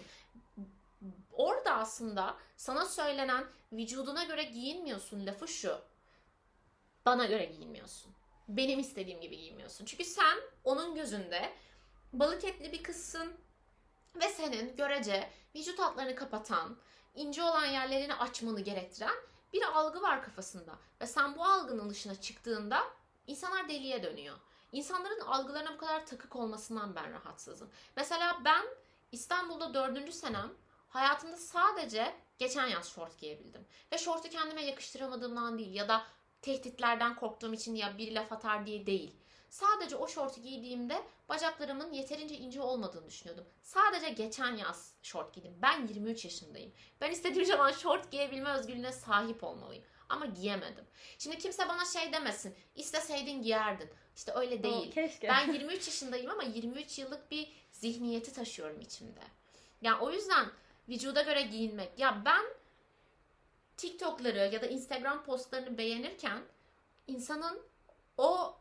Orada aslında sana söylenen vücuduna göre giyinmiyorsun lafı şu. Bana göre giyinmiyorsun. Benim istediğim gibi giyinmiyorsun. Çünkü sen onun gözünde balık etli bir kızsın ve senin görece vücut hatlarını kapatan, ince olan yerlerini açmanı gerektiren bir algı var kafasında. Ve sen bu algının dışına çıktığında insanlar deliye dönüyor. İnsanların algılarına bu kadar takık olmasından ben rahatsızım. Mesela ben İstanbul'da dördüncü senem hayatımda sadece geçen yaz şort giyebildim. Ve şortu kendime yakıştıramadığımdan değil ya da tehditlerden korktuğum için ya bir laf atar diye değil. Sadece o şortu giydiğimde bacaklarımın yeterince ince olmadığını düşünüyordum. Sadece geçen yaz şort giydim. Ben 23 yaşındayım. Ben istediğim <laughs> zaman şort giyebilme özgürlüğüne sahip olmalıyım. Ama giyemedim. Şimdi kimse bana şey demesin. İsteseydin giyerdin. İşte öyle değil. O, keşke. Ben <laughs> 23 yaşındayım ama 23 yıllık bir zihniyeti taşıyorum içimde. Yani o yüzden vücuda göre giyinmek. Ya ben TikTok'ları ya da Instagram postlarını beğenirken insanın o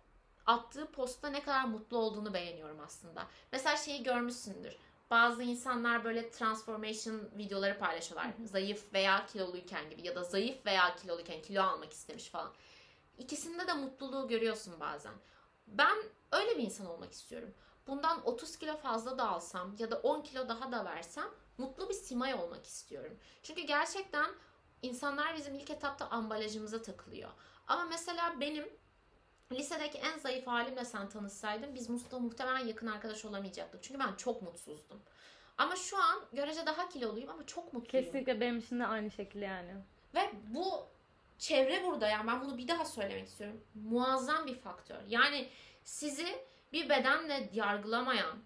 attığı postta ne kadar mutlu olduğunu beğeniyorum aslında. Mesela şeyi görmüşsündür. Bazı insanlar böyle transformation videoları paylaşıyorlar. Hı hı. Zayıf veya kiloluyken gibi ya da zayıf veya kiloluyken kilo almak istemiş falan. İkisinde de mutluluğu görüyorsun bazen. Ben öyle bir insan olmak istiyorum. Bundan 30 kilo fazla da alsam ya da 10 kilo daha da versem mutlu bir simay olmak istiyorum. Çünkü gerçekten insanlar bizim ilk etapta ambalajımıza takılıyor. Ama mesela benim lisedeki en zayıf halimle sen tanışsaydın biz Mustafa muhtemelen yakın arkadaş olamayacaktık. Çünkü ben çok mutsuzdum. Ama şu an görece daha kiloluyum ama çok mutluyum. Kesinlikle benim için de aynı şekilde yani. Ve bu çevre burada yani ben bunu bir daha söylemek istiyorum. Muazzam bir faktör. Yani sizi bir bedenle yargılamayan,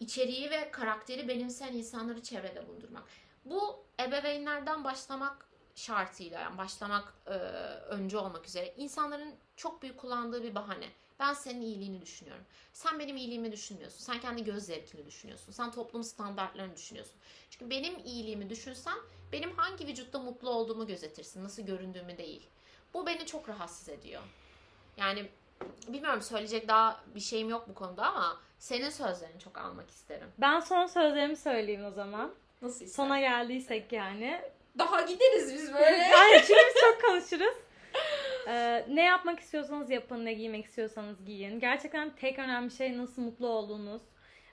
içeriği ve karakteri benimseyen insanları çevrede bulundurmak. Bu ebeveynlerden başlamak şartıyla yani başlamak e, önce olmak üzere insanların çok büyük kullandığı bir bahane. Ben senin iyiliğini düşünüyorum. Sen benim iyiliğimi düşünmüyorsun. Sen kendi göz zevkini düşünüyorsun. Sen toplum standartlarını düşünüyorsun. Çünkü benim iyiliğimi düşünsen benim hangi vücutta mutlu olduğumu gözetirsin. Nasıl göründüğümü değil. Bu beni çok rahatsız ediyor. Yani bilmiyorum söyleyecek daha bir şeyim yok bu konuda ama senin sözlerini çok almak isterim. Ben son sözlerimi söyleyeyim o zaman. Nasıl Sona geldiysek yani. Daha gideriz biz böyle. <laughs> Yani çünkü çok konuşuruz. Ee, ne yapmak istiyorsanız yapın, ne giymek istiyorsanız giyin. Gerçekten tek önemli şey nasıl mutlu olduğunuz.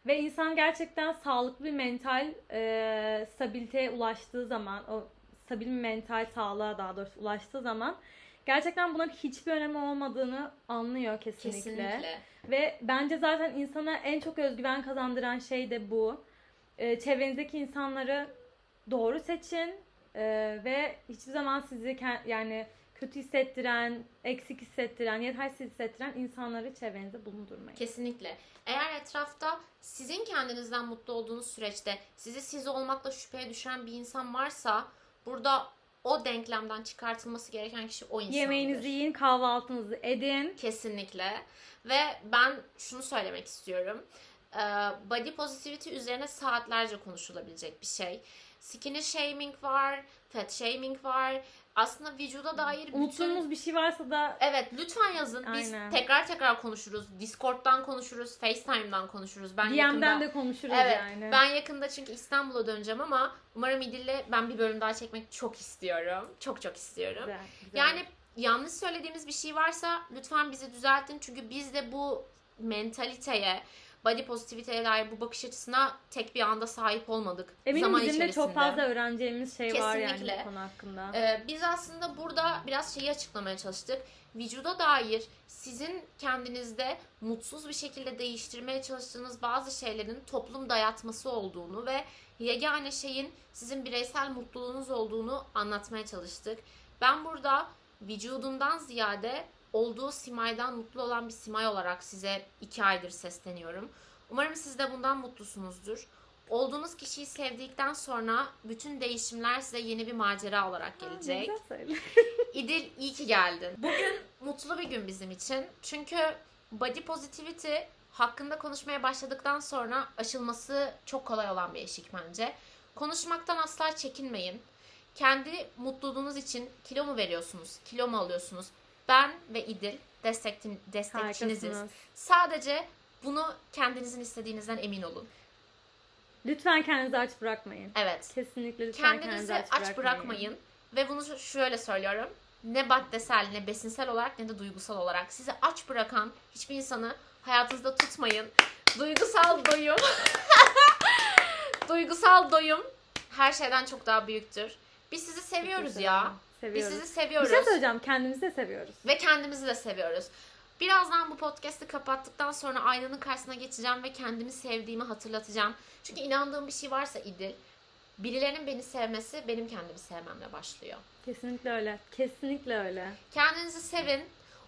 Ve insan gerçekten sağlıklı bir mental e, stabiliteye ulaştığı zaman, o stabil bir mental sağlığa daha doğrusu ulaştığı zaman gerçekten bunların hiçbir önemi olmadığını anlıyor kesinlikle. Kesinlikle. Ve bence zaten insana en çok özgüven kazandıran şey de bu. Ee, çevrenizdeki insanları doğru seçin e, ve hiçbir zaman sizi yani kötü hissettiren, eksik hissettiren, yetersiz hissettiren insanları çevrenizde bulundurmayın. Kesinlikle. Eğer etrafta sizin kendinizden mutlu olduğunuz süreçte sizi siz olmakla şüpheye düşüren bir insan varsa burada o denklemden çıkartılması gereken kişi o insandır. Yemeğinizi yiyin, kahvaltınızı edin. Kesinlikle. Ve ben şunu söylemek istiyorum. Ee, Body positivity üzerine saatlerce konuşulabilecek bir şey. Skinny shaming var, fat shaming var. Aslında vücuda dair bütün... Unuttuğunuz bir şey varsa da Evet lütfen yazın. Biz Aynen. tekrar tekrar konuşuruz. Discord'dan konuşuruz, FaceTime'dan konuşuruz. Ben DM'den yakında... de konuşuruz Evet, yani. ben yakında çünkü İstanbul'a döneceğim ama umarım İdil'le ben bir bölüm daha çekmek çok istiyorum. Çok çok istiyorum. Güzel, güzel. Yani yanlış söylediğimiz bir şey varsa lütfen bizi düzeltin. Çünkü biz de bu mentaliteye, body positivity'ye dair bu bakış açısına tek bir anda sahip olmadık. Eminim zaman bizim de çok içerisinde. fazla öğreneceğimiz şey var yani Kesinlikle. bu konu hakkında. Ee, biz aslında burada biraz şeyi açıklamaya çalıştık. Vücuda dair sizin kendinizde mutsuz bir şekilde değiştirmeye çalıştığınız bazı şeylerin toplum dayatması olduğunu ve yegane şeyin sizin bireysel mutluluğunuz olduğunu anlatmaya çalıştık. Ben burada vücudumdan ziyade olduğu simaydan mutlu olan bir simay olarak size iki aydır sesleniyorum. Umarım siz de bundan mutlusunuzdur. Olduğunuz kişiyi sevdikten sonra bütün değişimler size yeni bir macera olarak gelecek. <laughs> İdil iyi ki geldin. Bugün mutlu bir gün bizim için. Çünkü body positivity hakkında konuşmaya başladıktan sonra aşılması çok kolay olan bir eşik bence. Konuşmaktan asla çekinmeyin. Kendi mutluluğunuz için kilo mu veriyorsunuz, kilo mu alıyorsunuz? Ben ve İdil destekçin, destekçiniziz. Harikasınız. Sadece bunu kendinizin istediğinizden emin olun. Lütfen kendinizi aç bırakmayın. Evet. Kesinlikle lütfen Kendinizi aç, bırakmayın. bırakmayın. Ve bunu şöyle söylüyorum. Ne maddesel ne besinsel olarak ne de duygusal olarak sizi aç bırakan hiçbir insanı hayatınızda tutmayın. Duygusal doyum. <laughs> duygusal doyum her şeyden çok daha büyüktür. Biz sizi seviyoruz ya. Ederim. Biz Seviyoruz. sizi Bir seviyoruz. şey söyleyeceğim. Kendimizi de seviyoruz. Ve kendimizi de seviyoruz. Birazdan bu podcast'i kapattıktan sonra aynanın karşısına geçeceğim ve kendimi sevdiğimi hatırlatacağım. Çünkü inandığım bir şey varsa İdil, birilerinin beni sevmesi benim kendimi sevmemle başlıyor. Kesinlikle öyle. Kesinlikle öyle. Kendinizi sevin.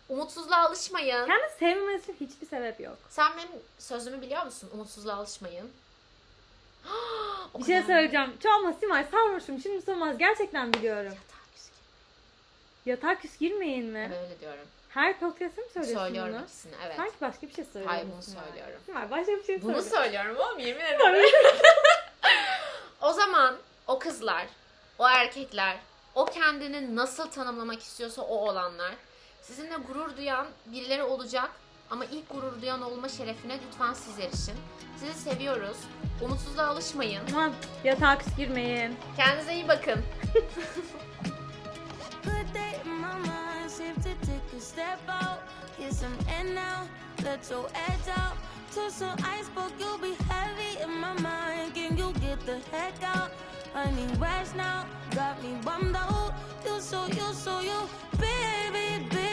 Umutsuzluğa alışmayın. Kendi sevmemesi hiçbir sebep yok. Sen benim sözümü biliyor musun? Umutsuzluğa alışmayın. <gasps> Bir şey söyleyeceğim. Çalma Simay sarhoşum. Şimdi sormaz. Gerçekten biliyorum. Küskün. Yatağa küs girmeyin mi? Ben öyle diyorum. Her podcast'ta mı söylüyorsun Söylüyorum bunu? ikisini evet. Sanki başka bir şey söylüyorsun. Hayır bunu söylüyorum. Simay başka bir şey Bunu söylüyorum oğlum yemin <laughs> ederim. o zaman o kızlar, o erkekler, o kendini nasıl tanımlamak istiyorsa o olanlar sizinle gurur duyan birileri olacak ama ilk gurur duyan olma şerefine lütfen siz erişin. Sizi seviyoruz. Umutsuzluğa alışmayın. Tamam. Yatağa küs girmeyin. Kendinize iyi bakın. <laughs> step out. Get some air now, let your edge out. To some ice, but you'll be heavy in my mind. Can you get the heck out? I need rest now, got me bummed out. You so, you so, you, baby, baby,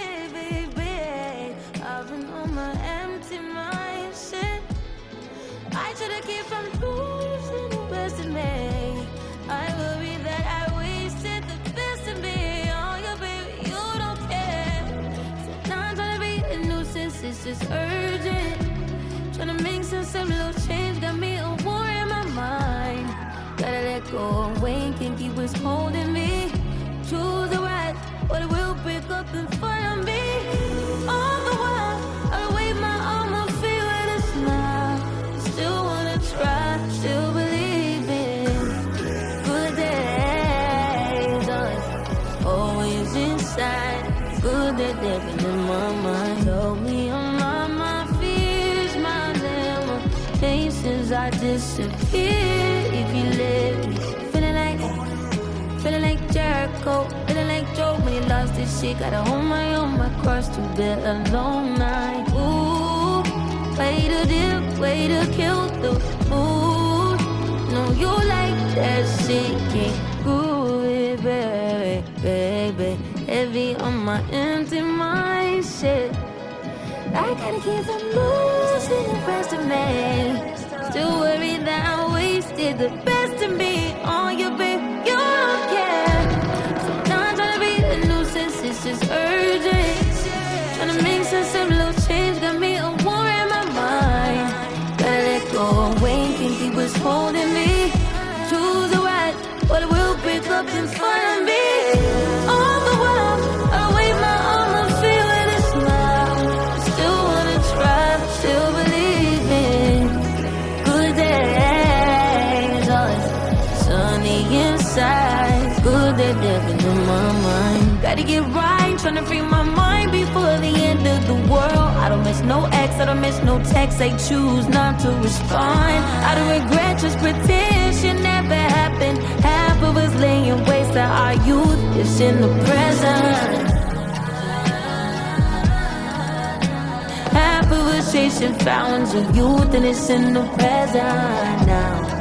just urgent. Trying to make sense of little change, got me a war in my mind. Gotta let go away, can't keep what's holding me. Choose the right, but it will break up front of me. He lost his shit. Gotta hold my own, my cross to bear alone night. Ooh, way to dip, way to kill the mood. No, you like that shit, can't groove baby, baby. Heavy on my empty mind, shit. I gotta keep from losing the rest of me. Still worried that I wasted the little change got me a war in my mind. Gotta let go, Wayne think he was holding me. Choose the right, but it will break up inside of me. I wave my and feel. Still wanna try, still believe in good days. Sunny inside, good never my mind. Gotta get right, tryna free my no text. They choose not to respond. I don't regret, just pretend shit never happened. Half of us laying waste our youth is in the present. Half of us chasing fountains of youth and it's in the present now.